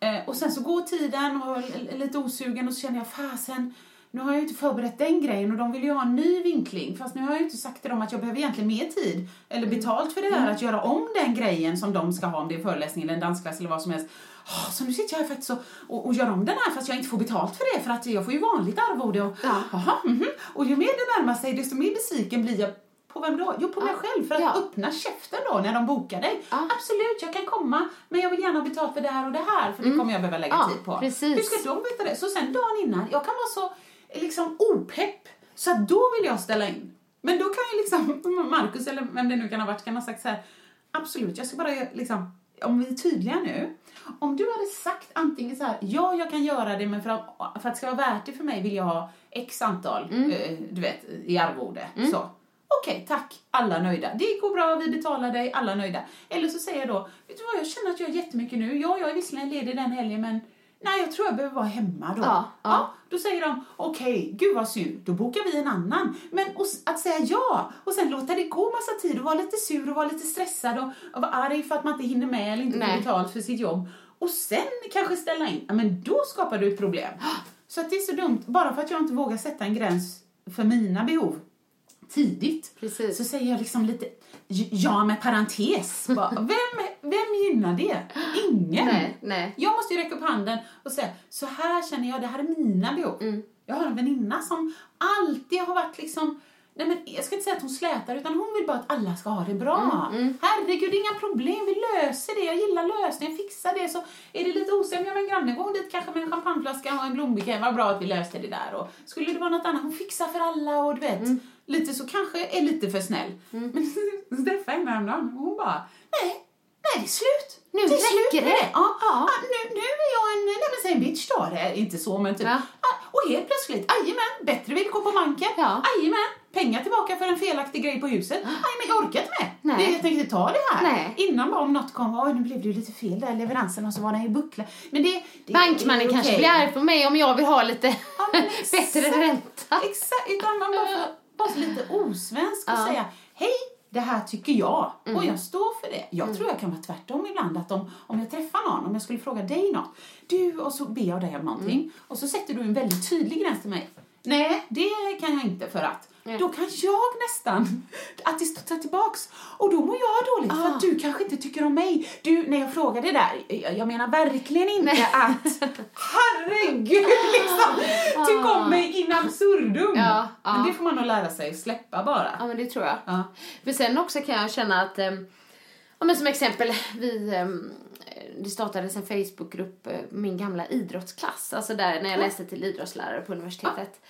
Eh, och sen så går tiden och är lite osugen och så känner jag fasen, nu har jag ju inte förberett den grejen och de vill ju ha en ny vinkling. Fast nu har jag ju inte sagt till dem att jag behöver egentligen mer tid eller betalt för det där att göra om den grejen som de ska ha, om det är föreläsning eller en dansklass eller vad som helst. Ah, så nu sitter jag här faktiskt och, och, och gör om den här fast jag inte får betalt för det för att jag får ju vanligt arvode och, Ja. aha, mhm. och ju mer det närmar sig desto mer besviken blir jag på vem då? Jo, på mig själv. För att Ja. öppna käften då när de bokar dig. Ja. Absolut, jag kan komma, men jag vill gärna ha betalt för det här och det här, för det kommer jag behöva lägga Mm. Ja, tid på. precis. Hur ska de veta det? Så sen dagen innan, jag kan vara så liksom opepp, så att då vill jag ställa in. Men då kan ju liksom Markus, eller vem det nu kan ha varit, kan ha sagt så här, absolut, jag ska bara liksom, om vi är tydliga nu, om du hade sagt antingen så här, ja, jag kan göra det, men för att, för att det ska vara värt det för mig vill jag ha x antal, Mm. eh, du vet, i arvode. Så. Okej, tack. Alla nöjda. Det går bra, vi betalar dig, alla nöjda. Eller så säger jag då, vet du vad, jag känner att jag är jättemycket nu. Ja, jag är visserligen ledig den helgen, men nej, jag tror jag behöver vara hemma då. Ja, ja. då säger de, okej, gud vad synd, då bokar vi en annan. Men att säga ja och sen låta det gå massa tid och vara lite sur och vara lite stressad och, och vara arg för att man inte hinner med eller inte får betalt för sitt jobb. Och sen kanske ställa in, ja, men då skapar du ett problem. Så att det är så dumt, bara för att jag inte vågar sätta en gräns för mina behov tidigt. Precis. Så säger jag liksom lite ja med parentes. Bara, vem, vem gynnar det? Ingen. Nej, nej. Jag måste ju räcka upp handen och säga så här känner jag, det här är mina behov. Mm. Jag har en väninna som alltid har varit liksom Nej, men jag ska inte säga att hon slätar, utan hon vill bara att alla ska ha det bra. Mm, Herregud, inga problem, vi löser det. Jag gillar lösningen, fixar det. Så är det lite osämja med en granne, går hon dit kanske med en champagneflaska och en blombukett. Vad bra att vi löste det där. Och skulle det vara något annat, hon fixar för alla och du vet. Mm. Lite så kanske är lite för snäll. Men så träffade henne häromdagen och hon bara, nej, nej det är slut. Nu det är räcker med det. Ja, Ja. ja. nu, nu är jag en, nej men säg en bitch då, det är inte så men typ. Ja. Ah, Och helt plötsligt, jajamän, bättre villkor på banken, Ja. pengar tillbaka för en felaktig grej på huset, jajamän, jag orkar inte med. Nej. Det, jag tänkte ta det här. Nej. Innan bara om något kom, oj nu blev det ju lite fel där, leveransen och så var den ju buckla. Men det, det Bankmannen det kanske okej. blir arg på mig om jag vill ha lite Ja, bättre ränta. Exakt, utan man bara, så lite osvensk och Ja. säga hej, det här tycker jag Mm. och jag står för det. Jag tror jag kan vara tvärtom ibland att om, om jag träffar någon, om jag skulle fråga dig något, du och så ber jag dig om någonting Mm. och så sätter du en väldigt tydlig gräns till mig. Nej, det kan jag inte för att Nej. då kan jag nästan att det tillbaks och då mår jag dåligt för Ah. att du kanske inte tycker om mig. Du, när jag frågar det där, jag, jag menar verkligen inte Nej. att herregud liksom, tyck om mig in absurdum. Ja, ja. Men det får man nog lära sig släppa bara. Ja, men det tror jag. Ja. För sen också kan jag känna att, ehm, ja men som exempel, vi, ehm, det startades en Facebookgrupp, eh, min gamla idrottsklass, alltså där när jag läste till idrottslärare på universitetet.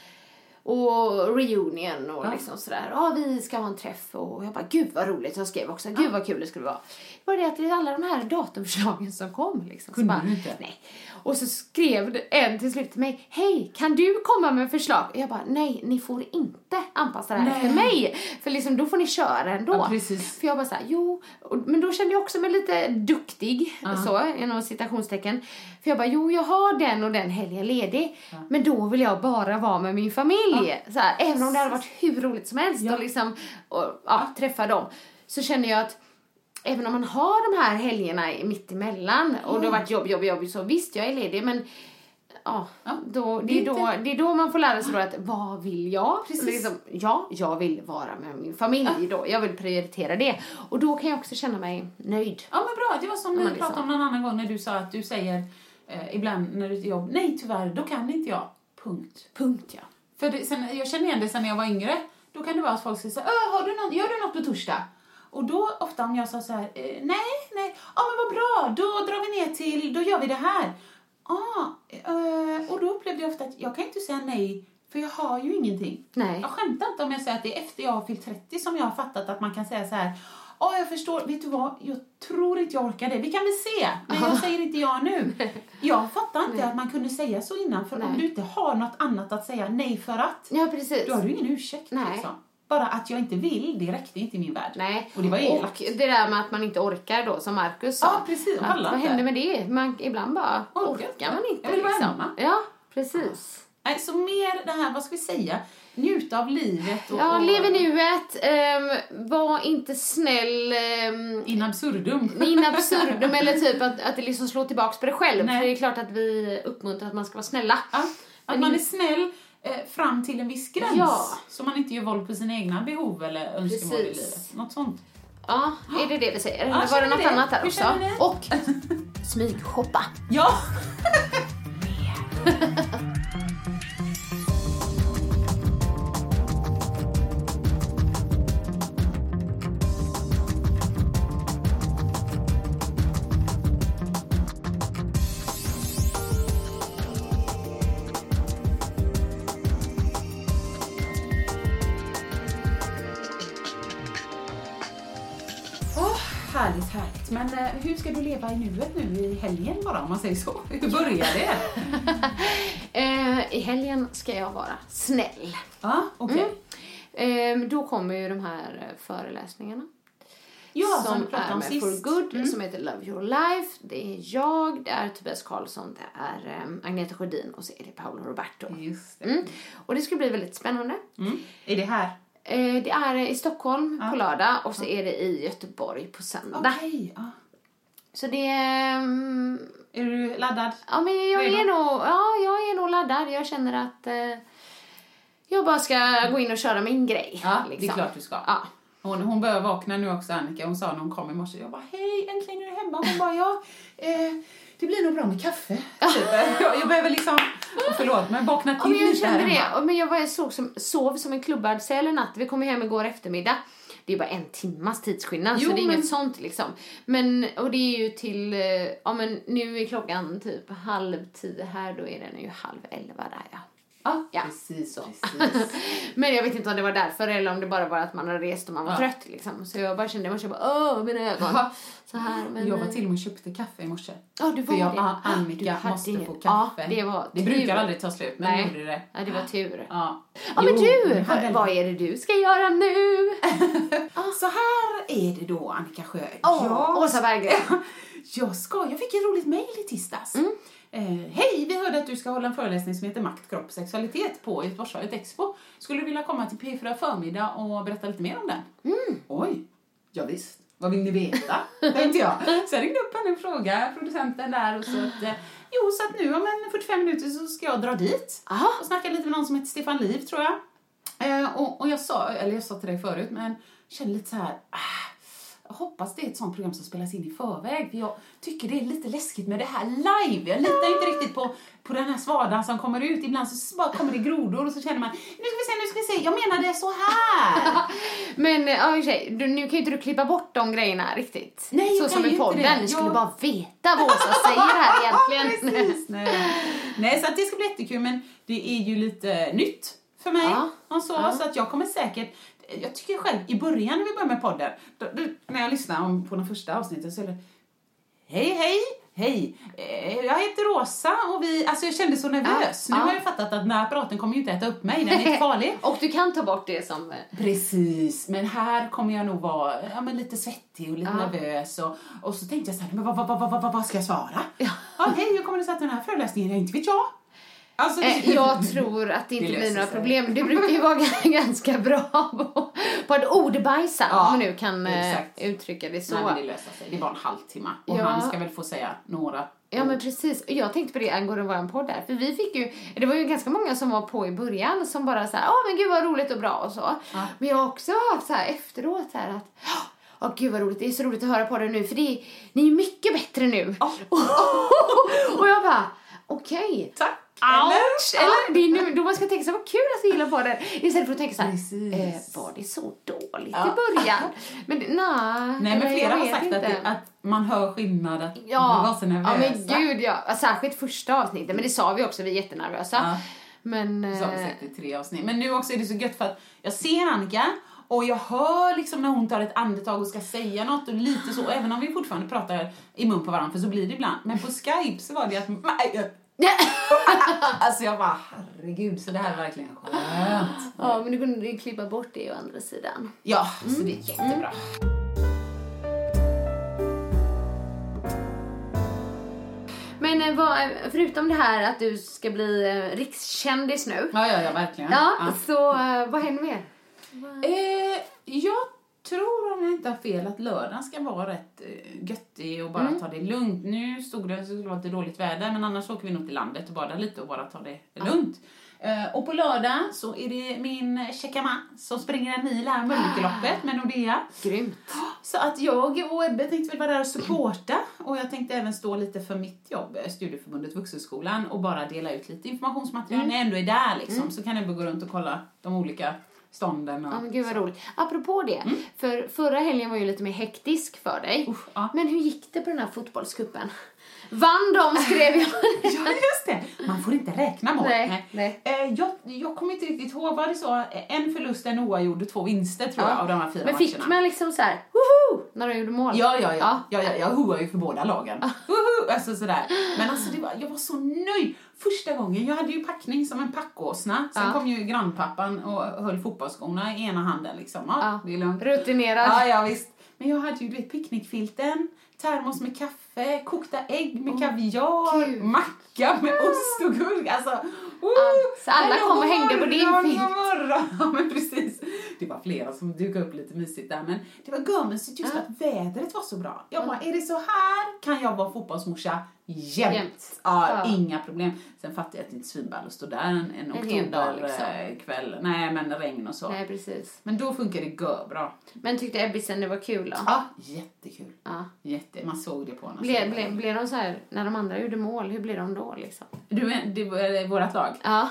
Och reunion och Ja. liksom sådär. Ja, vi ska ha en träff och jag bara, gud vad roligt. Jag skrev också, gud vad kul det skulle vara. Bara det att det är alla de här datumförslagen som kom liksom. Så Kunde bara, du inte? Nej. Och så skrev en till slut till mig, hej, kan du komma med förslag? Och jag bara, nej, ni får inte anpassa det här Nej. efter mig. För liksom, då får ni köra ändå. Ja, precis. För jag bara såhär, jo, men då kände jag också mig lite duktig, så, inom citationstecken. För jag bara, jo, jag har den och den helgen ledig, men då vill jag bara vara med min familj. Så här, även om det hade varit hur roligt som helst Ja. och liksom, och, ja, träffa dem. Så känner jag att även om man har de här helgerna mitt emellan och det har varit jobb, jobb, jobb, så visst, jag är ledig, men Ja, då, det, är då, det är då man får lära sig då att vad vill jag? Precis. Liksom, ja, jag vill vara med min familj då. Jag vill prioritera det. Och då kan jag också känna mig nöjd. Ja men bra, det var som Ja, vi pratade liksom. om någon annan gång när du sa att du säger eh, ibland när du är jobb, nej tyvärr, då kan inte jag. Punkt. Punkt ja. För det, sen, jag känner igen det sen när jag var yngre. Då kan det vara att folk säger så här, "Ö, har du något, gör du något på torsdag? Och då ofta om jag sa så här, eh, nej, nej, ja men vad bra, då drar vi ner till, då gör vi det här. Ah, eh, och då upplevde jag ofta att jag kan inte säga nej, för jag har ju ingenting. Nej. Jag skämtar inte om jag säger att det är efter jag har fyllt 30 som jag har fattat att man kan säga så här, ja jag förstår, vet du vad, jag tror inte jag orkar det, vi kan väl se, men jag säger inte ja nu. Jag fattar inte att man kunde säga så innan, för om Nej. du inte har något annat att säga nej för att, Ja, precis. då har du ingen ursäkt Nej. liksom. Bara att jag inte vill, det räckte inte i min värld. Nej. Och det var elakt. Och det där med att man inte orkar då, som Marcus sa. Ja, precis. Att, vad händer med det? Man, ibland bara Orkar orkar, inte. man inte. Jag vill vara liksom. hemma. Ja, precis. Nej, så mer det här, vad ska vi säga, njuta av livet och... Ja, och lev i nuet. Um, var inte snäll. Um, In absurdum. in absurdum eller typ att, att det liksom slår tillbaks på dig själv. Nej. För det är klart att vi uppmuntrar att man ska vara snälla. Ja, att Men man in- är snäll eh, fram till en viss gräns. Ja. Så man inte gör våld på sina egna behov eller önskemål i livet. Något sånt. Ja, är det det vi säger? Eller var det något det. annat här Hur också? Och smygshoppa. Ja! leva i nuet nu i helgen bara, om man säger så? Hur börjar det? Eh, I helgen ska jag vara snäll. Ja, okej. Mm. Eh, då kommer ju de här eh, föreläsningarna. Ja, som, som är med sist. For Good, Mm. som heter Love Your Life. Det är jag, det är Tobias Karlsson, det är um, Agneta Sjödin och så är det Paolo Roberto. Just det. Mm. Och det ska bli väldigt spännande. Mm. Är det här? Eh, det är i Stockholm Ja. på lördag och så är det i Göteborg på söndag. Okej. Ja. Så det är... mm, Är du laddad? Ja, men jag Redo? är, nog, ja, jag är nog laddad. Jag känner att eh, jag bara ska gå in och köra min grej. Ja, det är liksom. klart du ska. Ja. Hon, hon börjar vakna nu också, Annika. Hon sa när hon kom i morse, jag bara hej, äntligen är du hemma. Hon bara ja, eh, det blir nog bra med kaffe. Typ. jag, jag behöver liksom, oh, förlåt, men vakna Ja, till men jag lite här kände det. hemma. Ja, Men jag var, sov, som, sov som en klubbad säl i natt. Vi kom hem igår eftermiddag. Det är bara en timmas tidsskillnad Jo, så det är men- inget sånt liksom. Men, och det är ju till, eh, ja men nu är klockan typ halv tio här, då är den ju halv elva där ja. Ja, Ja. precis så. Men jag vet inte om det var därför eller om det bara var att man hade rest och man var Ja. trött liksom. Så jag bara kände, jag bara åh mina ögon. Så här, men, jag var till och med köpte kaffe i morse. Ja, du var För jag, det. ah, Annika måste ingen- få kaffe. Ja, det var det tur. brukar aldrig ta slut, men Nej. gjorde det. Ja, det var tur. Ja, Ja, men du, jag vad, vad är det du ska göra nu? Så här är det då, Annika Sjö. Åh, Åsa Berggren. Jag ska, jag fick ett roligt mejl i tisdags. Mm. Eh, Hej, vi hörde att du ska hålla en föreläsning som heter Makt, kropp, sexualitet på Göteborgsvarvet Expo. Skulle du vilja komma till P4 förmiddag och berätta lite mer om den? Mm. Oj, ja, visst. Vad vill ni veta? tänkte jag. Så jag ringde upp henne och frågade producenten där och så att, eh, jo så att nu om en 45 minuter så ska jag dra dit Aha. och snacka lite med någon som heter Stefan Liv tror jag. Eh, och, och jag sa, eller jag sa till dig förut, men kände lite så här, ah, hoppas det är ett sånt program som spelas in i förväg, för jag tycker det är lite läskigt med det här live. Jag litar inte riktigt på, på den här svadan som kommer ut. Ibland så bara kommer det grodor och så känner man, nu ska vi se, nu ska vi se, jag menade så här. Men eh, ja, sig, du, nu kan ju inte du klippa bort de grejerna riktigt. Nej, jag Så som i podden. det. Ni skulle Jag- bara veta vad Åsa säger här egentligen. Precis, nej. nej, så att det ska bli jättekul, men det är ju lite nytt för mig. Ja. Och så, Ja. så att jag kommer säkert, jag tycker själv i början när vi började med podden, då, då, när jag lyssnade på de första avsnitten så är det Hej, hej, hej, eh, jag heter Rosa och vi, alltså jag kände så nervös. Ja, Nu ja. har jag fattat att den här apparaten kommer ju inte äta upp mig, den är inte farlig. Och du kan ta bort det som... eh, Precis, men här kommer jag nog vara ja, men lite svettig och lite Ja. nervös. Och, och så tänkte jag så här, men vad, vad, vad, vad, vad, ska jag svara? Ja. hej, hur kommer det sig att den här föreläsningen, inte vet jag. Alltså, Eh, jag tror att det inte Det blir några sig. problem. Du brukar ju vara ganska bra på, på att ordbajsa, Ja, om man nu kan eh, exakt. uttrycka det så. Nej, det löser sig. Det var en halvtimme. Och Ja. han ska väl få säga några Ja men precis, jag tänkte på det angående vår podd där. För vi fick ju, det var ju ganska många som var på i början som bara såhär, åh men gud vad roligt och bra och så. Men jag har också haft såhär efteråt här att, åh gud vad roligt, det är så roligt att höra på det nu för det ni är mycket bättre nu. och jag bara, okej. Tack! Ouch! Eller? Det är nu, då man ska tänka så vad kul att jag gillar på det. Istället för att tänka så eh, var det så dåligt Ja. i början? Men nej. Nej, men flera har sagt att, att man hör skillnad, att Ja, man var så nervösa. ja men gud ja. Särskilt första avsnittet, men det sa vi också, vi är jättenervösa. Ja. Men... Det sa vi eh, säkert i tre avsnitt. Men nu också är det så gött för att jag ser Annika och jag hör liksom när hon tar ett andetag och ska säga något och lite så, även om vi fortfarande pratar i mun på varandra, för så blir det ibland. Men på Skype så var det att... alltså jag bara, herregud, så det här är verkligen skönt. Ja, men du kunde ju klippa bort det å andra sidan. Ja, så det är jättebra. Men eh, vad, förutom det här att du ska bli eh, rikskändis nu. Ja, ja, ja, verkligen. Ja, så eh, vad händer mer? Eh, jag tror, om jag inte har fel, att lördagen ska vara rätt eh, göttig och bara ta det lugnt. Nu stod det att det skulle vara lite dåligt väder, men annars åker vi nog till landet och badar lite och bara ta det lugnt. Eh, och på lördag så är det min käcka man som springer en mil här, Mölnlyckeloppet med Nordea. Grymt. Så att jag och Ebbe tänkte väl vara där och supporta och jag tänkte även stå lite för mitt jobb, eh, Studieförbundet Vuxenskolan och bara dela ut lite informationsmaterial när jag ändå är där liksom. Så kan Ebbe gå runt och kolla de olika stånden. Och Ja, men gud vad roligt. Apropå det, för förra helgen var ju lite mer hektisk för dig. Mm. Usch, ja. Men hur gick det på den här fotbollskuppen? Vann de skrev jag. Ja, just det. Man får inte räkna mål. Nej, nej. Eh, jag, jag kommer inte riktigt ihåg, var det så? En förlust, en oavgjord, två vinster tror jag av de här fyra Men fick matcherna. man liksom så här, woho, när de gjorde mål? Ja, ja, ja. ja. ja, jag hoar ju för båda lagen. Woho! Alltså sådär. Men alltså det var, jag var så nöjd. Första gången, jag hade ju packning som en packåsna. Sen Ja. kom ju grannpappan och höll fotbollsskorna i ena handen liksom. Ja, Ja. det är lugnt. Rutinerad. Ja, ja visst. Men jag hade ju du vet picknickfilten, termos med kaffe, kokta ägg med kaviar, Gud. macka med ost och gurka. Alltså, oh, så alla kom och hängde på din filt. Ja, men precis. Det var flera som dukade upp lite mysigt där, men det var görmysigt just Ja. att vädret var så bra. Jag bara, är det så här kan jag vara fotbollsmorsa jämt. Jämt. Ja, Ja. inga problem. Sen fattar jag att det inte är svinball att stå där en, en, oktoberkväll. liksom. kväll. Nej, men regn och så. Nej, precis. Men då funkar det görbra. Men tyckte Ebbisen det var kul då? Ja, jättekul. Ja. Jätte, man såg det på henne. Blev, blev, blev de så här, när de andra gjorde mål, hur blev de då liksom? Du, men- det var vårt lag? Ja.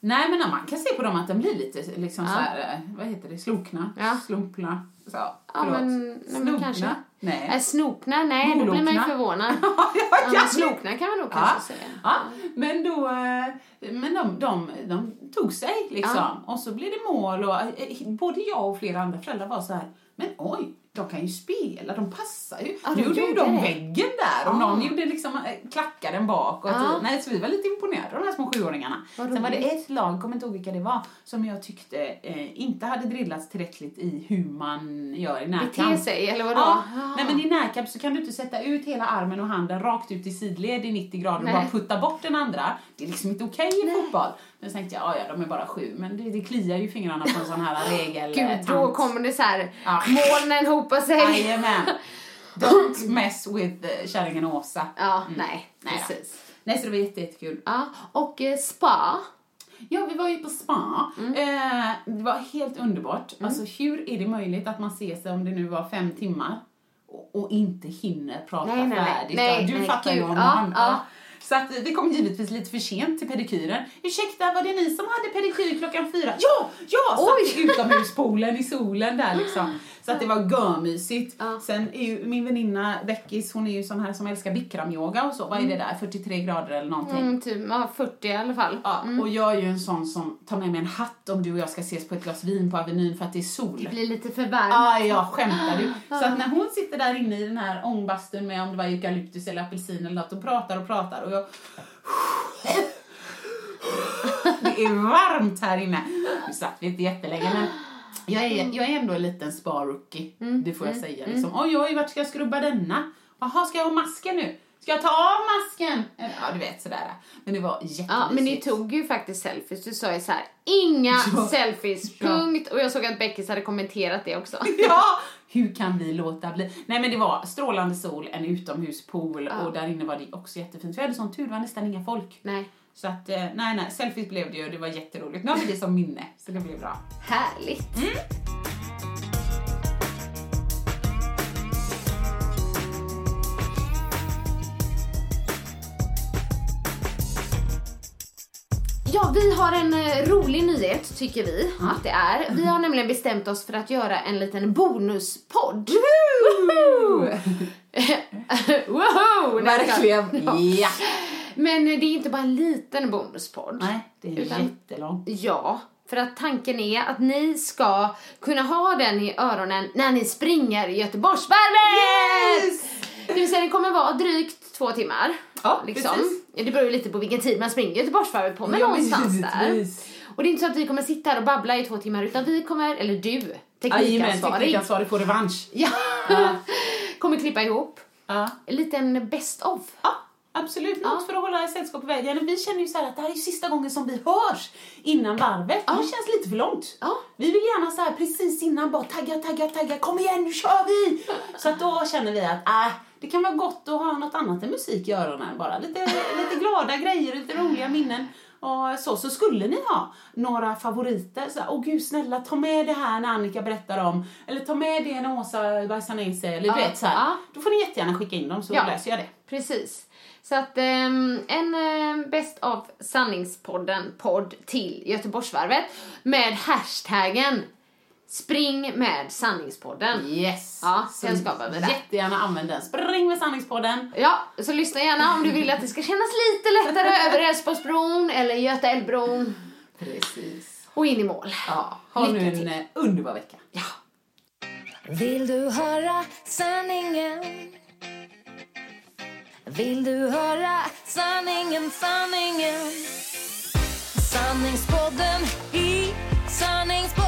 Nej, men man kan se på dem att de blir lite liksom Ja. så här, eh, vad heter det, slokna, Ja. slumpna. Så, Ja, men, nej, men kanske. Nej. Äh, snopna? Nej, då blir man ju förvånad. ja, Ja, slokna kan man nog Ja. kanske säga. Ja, men då, eh, men de, de, de tog sig liksom. Ja. Och så blev det mål och eh, både jag och flera andra föräldrar var så här, men oj, de kan ju spela, de passar ju. Ja, nu de gjorde ju de det. väggen där och Ja. någon gjorde liksom eh, klackaren bak. Och Ja. så, nej, så vi var lite imponerade av de här små sjuåringarna. Vad Sen var det ett lag, kommer inte ihåg vilka det var, som jag tyckte eh, inte hade drillats tillräckligt i hur man gör i närkamp. Bete sig, eller vadå? Ah. nej men i närkamp så kan du inte sätta ut hela armen och handen rakt ut i sidled i 90 grader Nej. och bara putta bort den andra. Det är liksom inte okej i fotboll. Så tänkte jag, ja ja, de är bara sju, men det, det kliar ju fingrarna på en sån här regel. Gud, då kommer det så här, Ja. molnen hopar sig. Jajamän. Don't mess with eh, kärringen Åsa. Ja, nej, Nej då. precis. Nej, så det var jätte, jättekul. Ja, och eh, spa. Ja, vi var ju på spa. Mm. Eh, det var helt underbart. Alltså, hur är det möjligt att man ser sig om det nu var fem timmar och, och inte hinner prata Nej, nej, nej. färdigt? Nej, Ja, du nej, fattar ju om Ja, ja. Så att det kom givetvis lite för sent till pedikyren. Ursäkta, var det ni som hade pedikyr klockan fyra? Ja, ja! Satt i utomhuspoolen i solen där liksom. Så att det var görmysigt. Ja. Sen är ju min väninna Beckis, hon är ju sån här som älskar bikramyoga och så. Vad är det där? 43 grader eller någonting? Mm, typ, ja, 40 i alla fall. Ja, och jag är ju en sån som tar med mig en hatt om du och jag ska ses på ett glas vin på Avenyn för att det är sol. Det blir lite för varmt. Ja, jag skämtar du. Så att när hon sitter där inne i den här ångbastun med om det var eukalyptus eller apelsin eller något och pratar och pratar och jag... Det är varmt här inne. Nu satt vi inte jättelänge men jag är, jag är ändå en liten spa-rookie, det får jag säga. Liksom. Oj, oj, vart ska jag skrubba denna? Jaha, ska jag ha masken nu? Ska jag ta av masken? Ja, du vet sådär. Men det var jättemysigt. Ja, men ni tog ju faktiskt selfies. Du sa ju så här: inga Ja. selfies, Ja. punkt. Och jag såg att Beckis hade kommenterat det också. Ja! Hur kan vi låta bli? Nej men det var strålande sol, en utomhuspool och där inne var det också jättefint. Vi hade sån tur, det var nästan inga folk. Nej. Så att, eh, nej nej, selfies blev det ju och det var jätteroligt. Nu har vi det som minne, så det blev bra. Härligt. Ja, vi har en eh, rolig nyhet tycker vi att det är. Vi har nämligen bestämt oss för att göra en liten bonuspodd. Woho! Woho! Verkligen. Ja. Men det är inte bara en liten bonuspodd. Nej, det är Utan- jättelångt. Ja, för att tanken är att ni ska kunna ha den i öronen när ni springer Göteborgsvarvet! Yes! Det vill säga det kommer vara drygt två timmar. Ja, liksom. precis. Det beror ju lite på vilken tid man springer Göteborgsvarvet på, men Ja, någonstans där. Och det är inte så att vi kommer sitta här och babbla i två timmar, utan vi kommer, eller du, Jajamän, teknikansvarig, teknikansvarig får revansch. ja, kommer klippa ihop Ja. en liten best of. Ja, absolut. Något för att hålla sällskap på vägen. Vi känner ju så att det här är sista gången som vi hörs innan varvet. Det känns lite för långt. Ja. Vi vill gärna så här precis innan bara tagga, tagga, tagga. Kom igen, nu kör vi! Så att då känner vi att äh, det kan vara gott att ha något annat än musik i öronen bara. Lite, lite glada grejer, lite roliga minnen. Och så, så skulle ni ha några favoriter, så åh gud snälla ta med det här när Annika berättar om, eller ta med det när Åsa bajsar ner sig, eller Ja, vet så ja. Då får ni jättegärna skicka in dem så Ja. läser jag det. Precis. Så att ehm, en eh, Best of Sanningspodden podd till Göteborgsvarvet med hashtaggen Spring med Sanningspodden. Yes! Ja, Så den skapar vi där. Jättegärna använd den. Spring med sanningspodden. Ja, så lyssna gärna om du vill att det ska kännas lite lättare över Älvsborgsbron eller Göta älvbron Precis. och in i mål. Ja, ha nu Lycka en till. eh, underbar vecka. Ja. Vill du höra sanningen? Vill du höra sanningen, sanningen? Sanningspodden i sanningspodden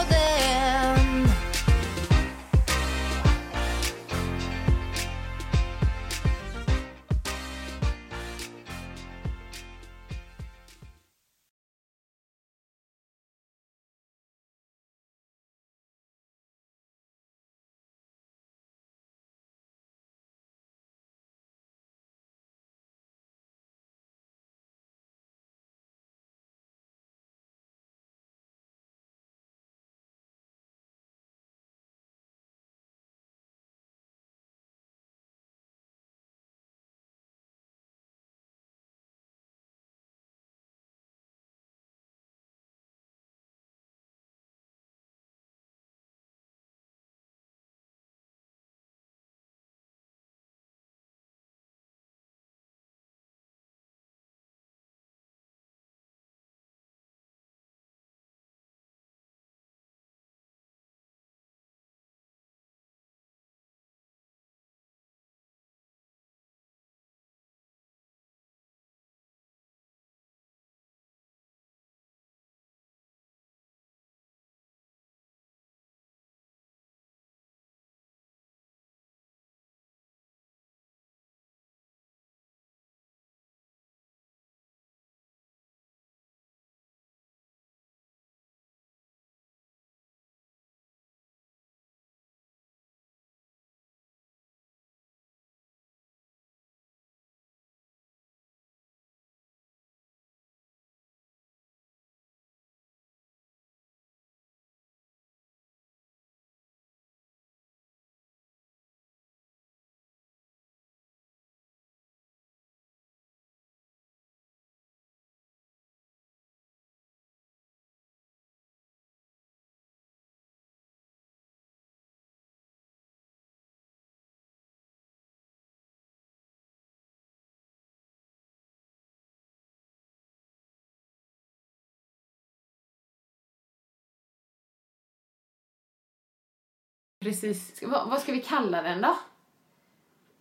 Precis. Vad, vad ska vi kalla den då?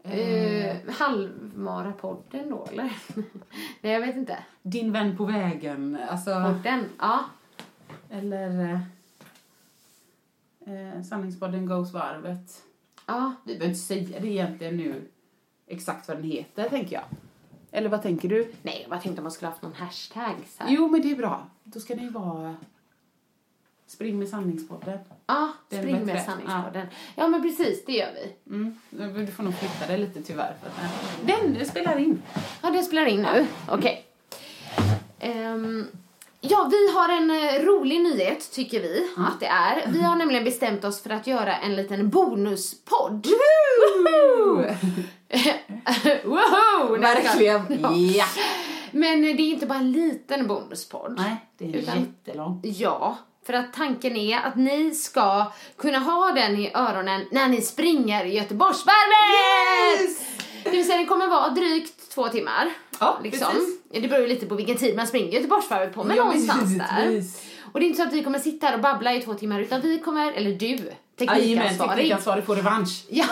Uh, Halvmara-podden då, eller? Nej, jag vet inte. Din vän på vägen. Alltså, Podden, ja. eller... Eh, eh, Sanningspodden Goes varvet. Ja, Vi behöver inte säga det egentligen nu exakt vad den heter, tänker jag. Eller vad tänker du? nej, jag bara tänkte om man skulle haft någon hashtag så här. Jo, men det är bra. Då ska det ju vara Spring med sanningspodden. Ja, är spring med sanningspodden. Ja. men precis, det gör vi. Mm. Du får nog flytta det lite tyvärr. För att, den den spelar in. Ja, det spelar in nu. Okej. Ehm, ja, vi har en eh, rolig nyhet, tycker vi att det är. Vi har nämligen bestämt oss för att göra en liten bonuspodd. Woho! Woho! Verkligen. Ja. Men det är inte bara en liten bonuspodd. Nej, det är Utan- jättelång. Ja, för att tanken är att ni ska kunna ha den i öronen när ni springer Göteborgsvarvet! Yes! Det vill säga den kommer vara drygt två timmar. Ja, liksom. precis. Det beror ju lite på vilken tid man springer Göteborgsvarvet på, men Ja, någonstans där. Och det är inte så att vi kommer sitta här och babbla i två timmar, utan vi kommer, eller du, teknikansvarig, teknikansvarig får revansch. ja,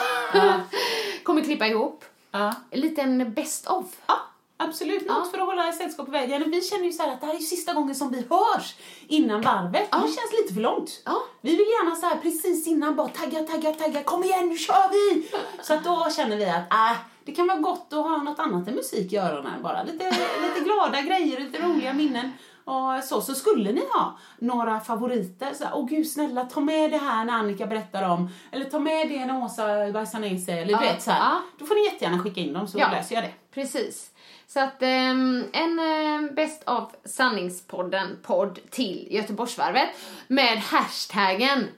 kommer klippa ihop Ja. en liten best of. Ja, absolut. Något Ja. för att hålla sällskap på vägen. Vi känner ju så att det här är sista gången som vi hörs innan varvet. Det känns lite för långt. Ja. Vi vill gärna så här precis innan bara tagga, tagga, tagga. Kom igen, nu kör vi! Så att då känner vi att äh, det kan vara gott att ha något annat än musik i öronen bara. Lite, lite glada grejer, lite roliga minnen. Och så, så skulle ni ha några favoriter, så åh gud snälla ta med det här när Annika berättar om, eller ta med det när Åsa bajsar ner sig, eller du Ja, vet så här. ja. Då får ni jättegärna skicka in dem så Ja. läser jag det. Precis. Så att ehm, en uh, Best of Sanningspodden podd till Göteborgsvarvet med hashtaggen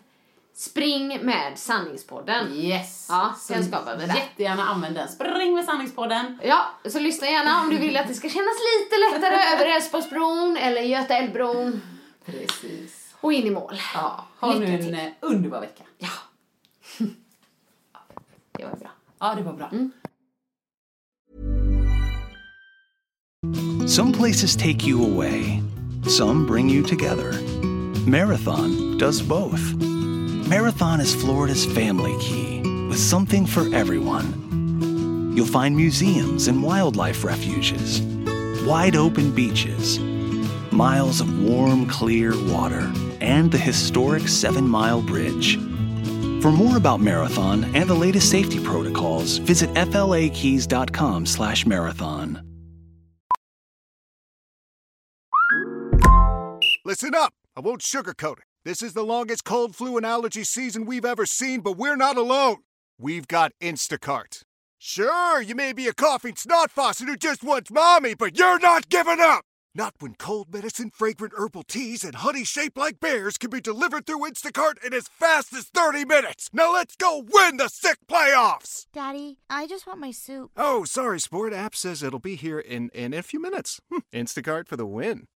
Spring med Sanningspodden. Yes! Ja, Så den skapar vi där. Jättegärna använd den. Spring med sanningspodden. Ja, så lyssna gärna om du vill att det ska kännas lite lättare över Älvsborgsbron eller Göta älvbron Precis. och in i mål. Ja, ha nu Lycka en till. eh, underbar vecka. Ja. Det var bra. Ja, det var bra. Some places take you away, some bring you together. Marathon does both. Marathon is Florida's family key with something for everyone. You'll find museums and wildlife refuges, wide open beaches, miles of warm, clear water, and the historic Seven Mile Bridge. For more about Marathon and the latest safety protocols, visit flakeys.com/marathon. Listen up. I won't sugarcoat it. This is the longest cold, flu, and allergy season we've ever seen, but we're not alone. We've got Instacart. Sure, you may be a coughing snot faucet who just wants mommy, but you're not giving up! Not when cold medicine, fragrant herbal teas, and honey shaped like bears can be delivered through Instacart in as fast as 30 minutes! Now let's go win the sick playoffs! Daddy, I just want my soup. Oh, sorry, Sport. App says it'll be here in, in a few minutes. Hmm, Instacart for the win.